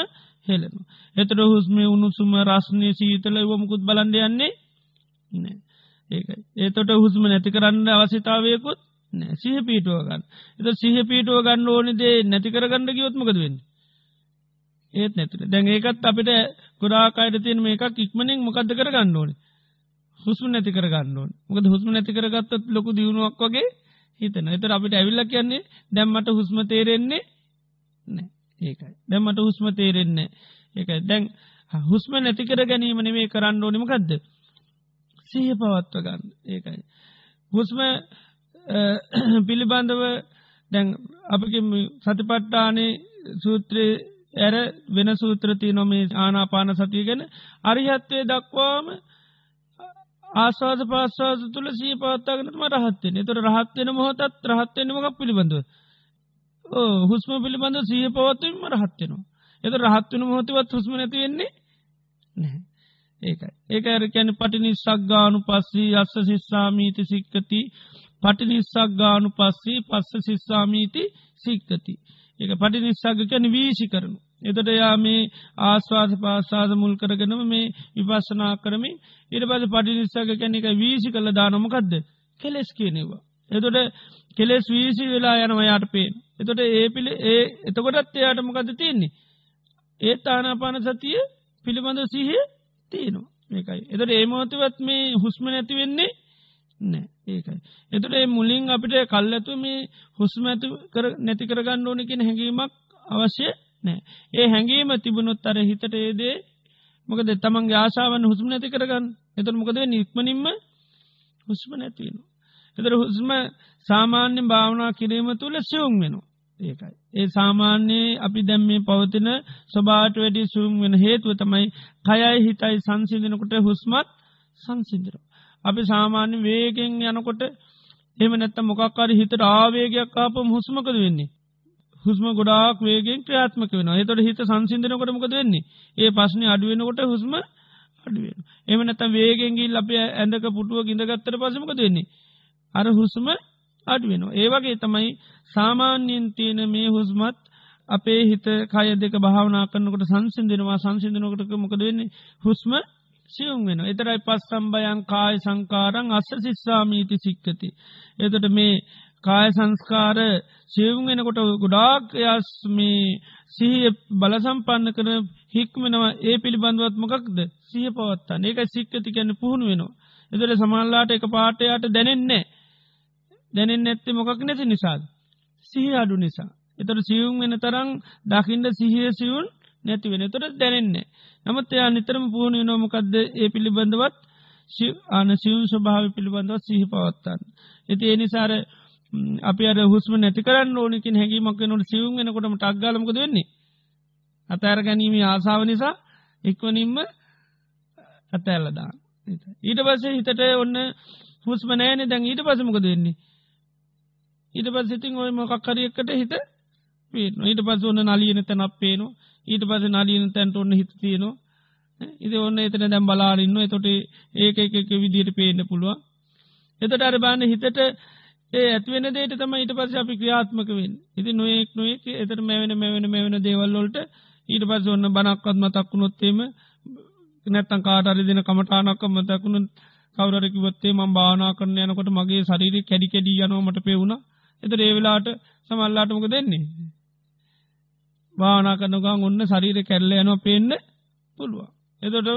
හෙලෙන. එතර හුස්මේ උණුසුම රස්නය සීතල වමකුත් බලන්ඩ යන්නේ නෑ. ඒකයි ඒතොට හුස්ම නැති කරන්න අවසිතාවයකුත් නෑ සිහ පීටුව ගන්න. එත සිහ පීටුව ගන්න ඕනිදේ නැති කරගන්න ගියොත්මකද වෙන්න. ඒත් නැතුර දැන් ඒකත් අපිට ගොඩාකායට තියෙන මේක ඉක්මනින් මොකක්ද කරගන්න ඕනේ. හුස්ම නැති කරගන්න ඕන. මොකද හුස්ම නැති කරගත්තත් ලොකු දියුණුවක් වගේ හිතන එතර අපිට ඇවිල්ල කියන්නේ දැම්මට හුස්ම තේරෙන්නේ නෑ ඒකයි. දැම්මට හුස්ම තේරෙන්නේ ඒකයි. දැන් හුස්ම නැතිකර ගැනීම නෙවේ කරන්න ඕනිමකක්ද සහ පවත්ව ගන්න. ඒකයි. හුස්ම පිළිබඳව දැන් අපික සතිපට්ටානේ සූත්‍රය ඇර වෙන සූත්‍රති නොමේ ආනාපාන සතිය ගැන. අරිහත්වය දක්වාම ආස්වාද පාස්වාද තුළ සී පවත්තාගෙනම රහත්වෙන තොර රහත්වෙන මොහොතත් රහත්වෙනමක් පිළිබඳව? හුස්ම පිළිබඳ සහ පවත්වීම රහත්වෙනවා එත රහත්වන මොහොතවත් හුස්ම නැති වෙන්නේ නැහැ. ඒක ඒක ඇරකැන පටිනිස්සක් ගානු පස්සී අස්ස සිස්සාමීති සික්කති. පටිනිස්සක් ගානු පස්සී පස්ස සිස්සාමීති සික්කති. ඒක පටිනිස්සාග කැන වීසි කරනු එතට යා මේ ආස්වාද පාසාද මුල් කරගෙනම මේ විපස්සනා කරමින් ඉට පද පටිනිස්සක කැනෙක වීසි කළ දානොමකක්ද කෙලෙස් කියනෙවා. එතොට කෙලෙස් වීසි වෙලා යනවා යාට පේෙන්. එතොට ඒ පිළි ඒ එතකොටත් එයාට මොකද තියන්නේ. ඒත් ආනාපාන සතිය පිළිබඳ සිහිය තියෙනවා ඒකයි. එතට ඒමෝතිවත් මේ හුස්ම නැති වෙන්නේ නෑ ඒකයි. එතට ඒ මුලින් අපිට කල්ලතු මේ හුස්ම ඇතු නැති කරගන්න ඕනකින් හැඟීමක් අවශ්‍ය නෑ. ඒ හැඟීම තිබුණොත් අර හිතට ඒදේ මොකද තමන්ගේ ආශාවන් හුස්ම නැති කරගන්න එතර මොකද නික්මනින්ම හුස්ම නැතිවෙනවා. එතර හුස්ම සාමාන්‍ය භාවනා කිරීම තුළ සියුම් වෙනවා. ඒකයි. ඒ සාමාන්‍යයේ අපි දැම් මේ පවතින ස්වබාට වැඩි සුම් වෙන හේතුව තමයි කයයි හිතයි සංසිදනකොට හුස්මත් සංසිදර. අපි සාමාන්‍ය වේගෙන් යනකොට එම නැත්ත මොකක්කාර හිතට ආවේගයක් ආපම හුස්මකද වෙන්නේ. හුස්ම ගොඩාක් වේගෙන් ක්‍රියාත්මක වෙන එතොට හිත සංසිදනකොටමකද වෙන්නේ ඒ පස්්න අඩුවෙනකොට හුස්ම අඩුවෙන. එම නැත වේගෙන්ගිල් අප ඇඳක පුටුව ගිඳගත්තර පසමක දෙන්නේ. අර හුස්ම අඩුවෙනවා. ඒවගේ තමයි සාමාන්‍යයෙන් තියෙන මේ හුස්මත් අපේ හිත කය දෙක භාවනා කරනකට සංසිදිනවා සංසිධනකට මොකද වෙන්නේ හුස්ම සියුම් වෙන. එතරයි පස් සම්බයන් කාය සංකාරං අස්ස සිස්සාමීති සික්කති. එතට මේ කාය සංස්කාර සියවුම් වෙනකොට ගොඩාක් යස් මේ සිහිය බලසම්පන්න කර හික්මෙනවා ඒ පිළිබඳවත් මොකක්ද සිහ පවත්තා ඒක සික්කති කැන්න පුහුණු වෙනවා. එතට සමල්ලාට එක පාටයාට දැනෙන්නේ. දැනෙන් නැත්තේ මොකක් නැති නිසාද. සිහ අඩු නිසා. එතට සියුම් වෙන තරං දකිින්ට සිහිය සිවුන් නැති වෙන තොට දැනෙන්නේ. නමුත් එයා නිතරම පුහුණු නොමකක්ද ඒ පිළිබඳවත් ආන සියුම් ස්වභාව පිළිබඳව සිහි පවත්තන්න. ඇති ඒ නිසාර අපි අර හුස්ම නැති කරන්න ඕනකින් හැකිීමක් නොට සිවුම් වෙනකොටම ටක්ගලමක දෙන්නේ. අතෑර ගැනීම ආසාාව නිසා එක්වනින්ම අතඇල්ලදා. ඊට පස්සේ හිතට ඔන්න හුස්ම නෑනෙ දැන් ඊට පසමක දෙන්නේ. ඊට පස් ඉතින් ඔය මොකක් හරියකට හිත පේන ඊට පස ඔන්න නලියන තැනක් පේනවා ඊට පස නලියන තැන්ට ඔන්න හිත තියෙනවා. ඉති ඔන්න එතන දැම් බලාරන්න එතොට ඒක එක විදියට පේන්න පුළුවන්. එතට අර බාන්න හිතට ඒ ඇත්වෙන දේට තම ඊට පස අපි ක්‍රියාත්මක වෙන් ඉති නොයෙක් නොයෙක් එතට මෙවැන මෙවැන මෙවැන දේවල්ලොට ඊට පස ඔන්න බනක්වත්ම තක්කුණොත්තේම නැත්තන් කාටරි දෙන කමටානක්කම තකුණු කවරකිවත්තේ ම බානා කරන යනකොට මගේ ශරීර කැඩි කැඩී යනෝමට පෙවුණා එතර ඒවෙලාට සමල්ලාටමක දෙන්නේ. භානා කරනගන් ඔන්න ශරීර කැල්ල යනවා පේන්න පුළුවන්. එතොට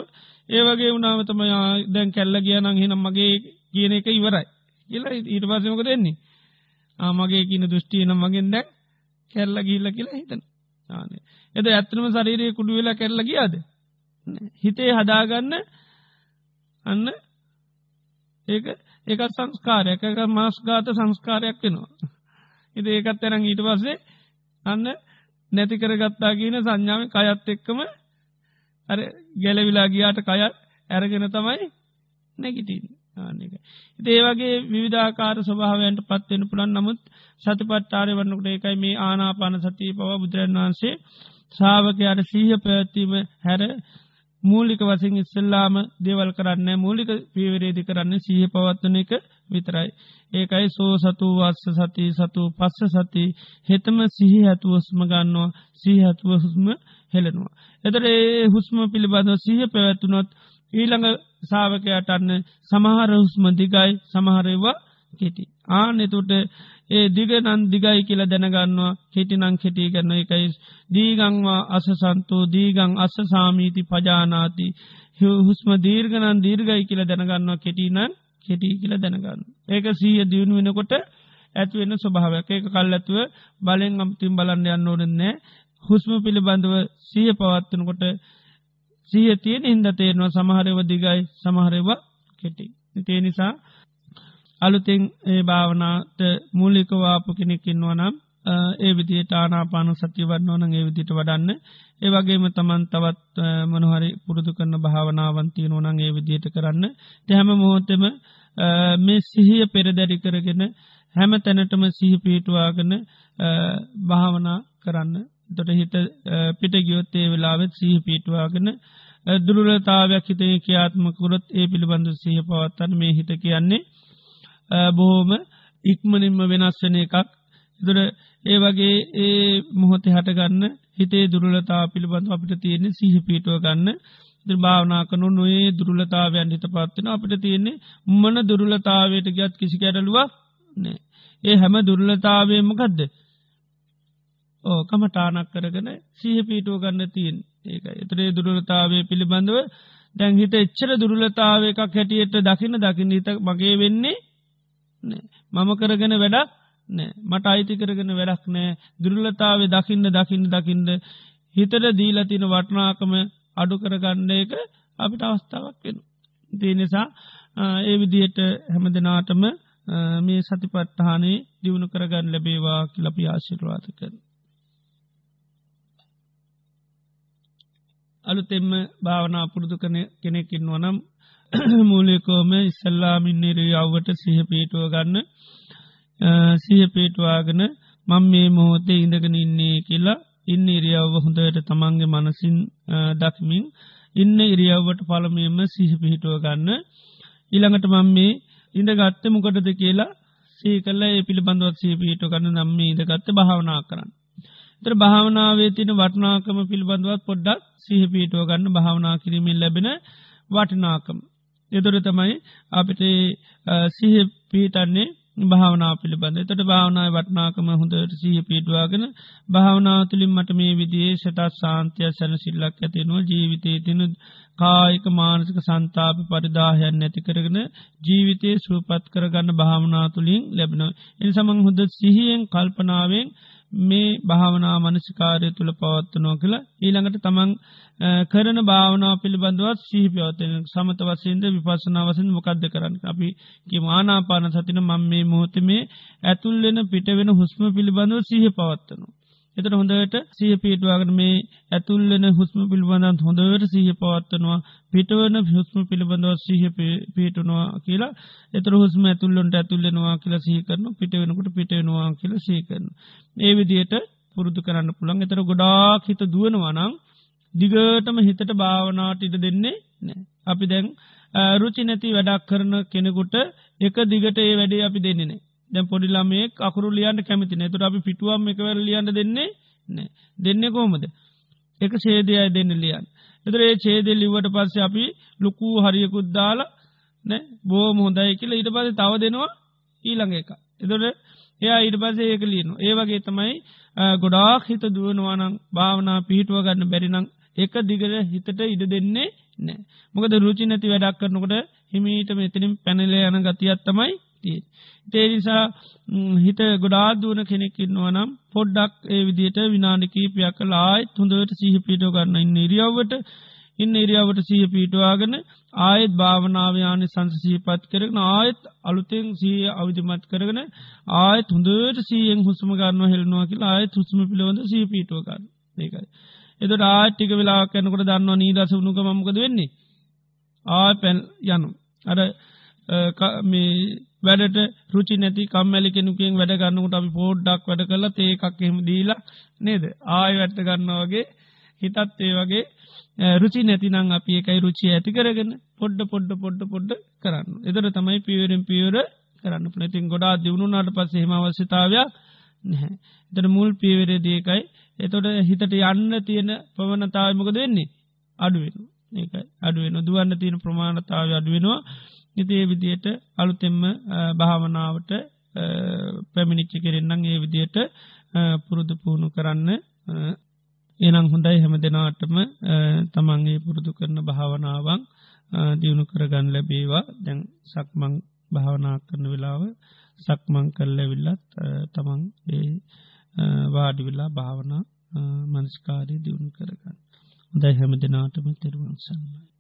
ඒවගේ වනාවතම දැන් කැල්ල කියනං හෙනම් මගේ කියන එක ඉවරයි. කියලා ඊට පසමක දෙන්නේ. ආමගේ කියන දෘෂ්ටියන මගෙන් දැක් කැල්ල ගිල්ල කියලා හිතන. ආනේ. එද ඇත්තනම ශරීරයේ කුඩු වෙලා කැල්ල ගියාද. හිතේ හදාගන්න අන්න ඒක ඒකත් සංස්කාරයක් එක මනස්ගාත සංස්කාරයක් වෙනවා. ඉති ඒකත් තරං ඊට පස්සේ අන්න නැති කරගත්තා කියන සංඥාව කයත් එක්කම අර ගැලවිලා ගියාට කයත් ඇරගෙන තමයි නැගිටින් ආනක. ඒ වගේ විධාකාර ස්වභාවයන්ට පත්වෙන පුළන් නමුත් සතිපට්ටාරය වන්නකට ඒකයි මේ ආනාපාන සතිය පව බුදුරන් වහන්සේ ශ්‍රාවකයාට සීහ පැවැත්වීම හැර මූලික වසින් ඉස්සල්ලාම දේවල් කරන්න මූලික පියවරේදි කරන්න සීහ පවත්වන එක විතරයි. ඒකයි සෝ සතු වස්ස සති සතු පස්ස සති හෙතම සිහි ඇතුවස්ම ගන්නවා සීහතුව හුස්ම හෙලෙනවා. එතර ඒ හුස්ම පිළිබඳව සීහ පැවැත්තුනොත් ඊළඟ සාාවකයට අන්න සමහර හුස්ම දිගයි සමහරවා කෙටි. ආනෙතුට ඒ දිග නන් දිගයි කියලා දැනගන්නවා කෙටි නං කෙටි කරන එකයි දීගංවා අසසන්තෝ දීගං අස්ස සාමීති පජානාති හුස්ම දීර්ගනන් දීර්ගයි කියලා දැනගන්නවා කෙටිනන් කෙටි කියලා දැනගන්න. ඒක සීය දියුණු වෙනකොට ඇත්වෙන ස්වභාවයක් ඒක කල් ඇතුව බලෙන් අම්තිම් බලන්න යන්න ඕරන්නේ හුස්ම පිළිබඳව සීය පවත්වනකොට සීය තියෙන හින්ද තේරනවා සමහරව දිගයි සමහරව කෙටි. තේ නිසා අලුතින් ඒ භාවනාට මූලිකවාපු කෙනෙකින්වා නම් ඒ විදියට ආනාපාන සතිවන්න ඕන ඒ විදිට වඩන්න. ඒ වගේම තමන් තවත් මනහරි පුරුදු කරන භාවනාවන්තිය නොනං ඒ විදියට කරන්න. තැහැම මොහොතෙම මේ සිහිය පෙරදැරි කරගෙන හැම තැනටම සිහි පිහිටවාගෙන භාවනා කරන්න. තොට හිත පිට ගියොත්තේ වෙලාවෙත් සිහි පිටවාගෙන දුරලතාවයක් හිතේ කියාත්මකුරත් ඒ පිළිබඳු සිහ පවත්තන්න මේ හිත කියන්නේ. බොහෝම ඉක්මනින්ම වෙනස් වෙන එකක්. දුර ඒ වගේ ඒ මොහොතේ හටගන්න හිතේ දුරලතා පිළිබඳ අපිට තියෙන්නේ සීහ පිටුව ගන්න. භාවනාකනු නොේ දුරලතාවයන් හිත පත්වෙන අපිට තියෙන්නේ මන දුරලතාවයට ගත් කිසි කැරලුවක් නෑ ඒ හැම දුරලතාවයමකදද ඕ කමටානක් කරගෙන සීහ පීටුව ගන්න තියෙන් ඒක එතරේ දුරලතාවය පිළිබඳව දැන් හිත එච්චර දුරලතාව එකක් හැටියට දකින්න දකින්න හිත මගේ වෙන්නේ මම කරගෙන වැඩක් නෑ මට අයිති කරගෙන වැඩක් නෑ දුරලතාවේ දකින්න දකින්න දකිින්ද හිතට දීලතින වටනාකම අඩු කරගන්න එක අපිට අවස්ථාවක් වෙන. තිය නිසා ඒ විදියට හැම දෙනාටම මේ සතිපට්ටහනේ දියුණු කරගන්න ලැබේවා කිලපි ආශිරවාත කරන. අලුතෙම භාවනා පුරුදු කන කෙනෙකින් වනම් මූලකෝම ඉස්සල්ලාමින්නේරී අව්වට සිහ පීටුව ගන්න සිහ පේටවාගෙන මං මේ මොහොතේ ඉඳගෙන ඉන්නේ කියලා ඉන්න ඉරියව්ව හොඳයට තමන්ගේ මනසින් දක්මින් ඉන්න ඉරියව්වට පළමේම සිහ පිහිටුව ගන්න ඊළඟට මං මේ ඉඳ ගත්ත මොකටද කියලා සීකල්ල ඒ පිළිබඳවත් සී පිහිටු ගන්න නම්ම ඉදගත්ත භාවනා කරන්න. තර භාවනාවේ තින වටනාකම පිළිබඳවත් පොඩ්ඩක් සිහ පිහිටුව ගන්න භාවනා කිරීමෙන් ලැබෙන වටනාකම. එදොර තමයි අපිට සිහ පිහිටන්නේ භාවනා පිළිබඳ තට භාවනාව වටනාකම හොඳට සහ පිටවාගෙන භාවනාව තුළින් මට මේ විදිේ සටත් සාන්තිය සැන සිල්ලක් ඇතිනවා ජීවිතය තින කායික මානසික සන්තාප පරිදාහයන් නැති කරගෙන ජීවිතය සූපත් කරගන්න භාවනා තුළින් ලැබෙනවා. එනි සමං හොඳ සිහියෙන් කල්පනාවෙන් මේ භාවනා මනසිකාරය තුළ පවත්වනෝ කියලා ඊළඟට තමන් කරන භාවනාව පිළිබඳවත් සීහිපයවතන සමත වසයන්ද විපසන වසන් මොකක්ද කරන්න අපි මානාපාන සතින මං මේ මොහොතමේ ඇතුල්ලෙන පිටවෙන හුස්ම පිළිබඳව සීහ පවත්වනවා. එතට හොඳට සිය පිටවාගෙන මේ ඇතුල්ලෙන හුස්ම පිළිබඳත් හොඳවට සහ පවත්වනවා පිටවන හුස්ම පිළිබඳව සහ පිටනවා කියලා එතර හුස්ම ඇතුල්ලොන්ට ඇතුල්ලෙනවා කියලා සහිකරන පිටවෙනකට පිටවෙනවා කියලා සීකරන. ඒ විදියට පුරුදු කරන්න පුළන් එතර ගොඩාක් හිත දුවනවනං දිගටම හිතට භාවනාට ඉට දෙන්නේ නෑ. අපි දැන් රුචි නැති වැඩක් කරන කෙනෙකුට එක දිගට ඒ වැඩේ අපි දෙන්නේ. දැන් පොඩි ළමයෙක් අකුරු ලියන්න කැමති නෑ. ඒතර අපි පිටුවම් එකවර ලියන්න දෙන්නේ නෑ. දෙන්නේ කොහමද? එක ඡේදයයි දෙන්න ලියන්න. ඒතර ඒ ඡේදෙ ලිව්වට පස්සේ අපි ලুকু හරියකුත් දාලා නේ බොහොම හොඳයි කියලා ඊට පස්සේ තව දෙනවා ඊළඟ එක. ඒතර එයා ඊට පස්සේ ඒක ලියනවා. ඒ වගේ තමයි ගොඩාක් හිත දුවනවා නම් භාවනා පිහිටුව ගන්න බැරි නම් එක දිගට හිතට ඉඩ දෙන්නේ නෑ. මොකද රුචි නැති වැඩක් කරනකොට හිමීට මෙතනින් පැනලේ යන ගතියක් තමයි තියෙන්නේ. තේනිසා හිත ගොඩාදුවන කෙනෙක්කින්නවා නම් පොඩ්ඩක් ඒ විදියට විනාඩි කීපයක් කලායි හොඳට සහ පිටෝ කරන්න ඉන්න ඉරියව්වට ඉන්න ඉරියාවට සහ පිටවාගෙන ආයෙත් භාවනාවයානි සංසසීපත් කරන ආයෙත් අලුතෙන් සීය අවිධමත් කරගෙන ආයෙත් හොඳට සීයෙන් හුස්ම ගන්න හෙල්නවා කියලා ආයෙත් හුස්ම පිළිබඳ සී පිටෝගන්න ඒකයි. එතට ආටික වෙලා කැනකට දන්නවා නීදස වුණුක මකද වෙන්නේ. ආ පැල් යනු. අර මේ වැඩට රුචි නැති කම්මැලි කෙනුකින් වැඩ ගන්නකට අපි පෝඩ්ඩක් වැඩ කල ඒකක් එහෙම දීලා නේද? ආය වැට්ට ගන්නවගේ හිතත් ඒ වගේ රුචි නැතිනං අපි එකයි රුචි ඇති කරගෙන පොඩ්ඩ පොඩ්ඩ පොඩ්ඩ පොඩ්ඩ කරන්න. එදර තමයි පියවරෙන් පියවර කරන්න පනතින් ගොඩා දියුණුනාට පස්ස හෙම අවශ්‍යතාවයක් නැහැ. එතට මුල් පියවරේ දේකයි එතොට හිතට යන්න තියෙන පවනතාවමකද වෙන්නේ? අඩුවෙන ඒකයි. අඩුවෙන දුවන්න තියෙන ප්‍රමාණතාව අඩුවෙනවා ඉති ඒ විදියට අලුතෙම්ම භාවනාවට පැමිණිච්චි කෙරෙන්න්නම් ඒ විදියට පුරුදු පුහුණු කරන්න එනම් හොඳයි හැම දෙනාටම තමන්ගේ පුරුදු කරන භාවනාවන් දියුණු කරගන්න ලැබේවා දැන් සක්මං භාවනා කරන වෙලාව සක්මං කල්ලැවිල්ලත් තමන් ඒ වාඩිවෙලා භාවනා මනස්කාරය දියුණු කරගන්න. හොඳයි හැම දෙනාටම තෙරුවන් සන්නයි.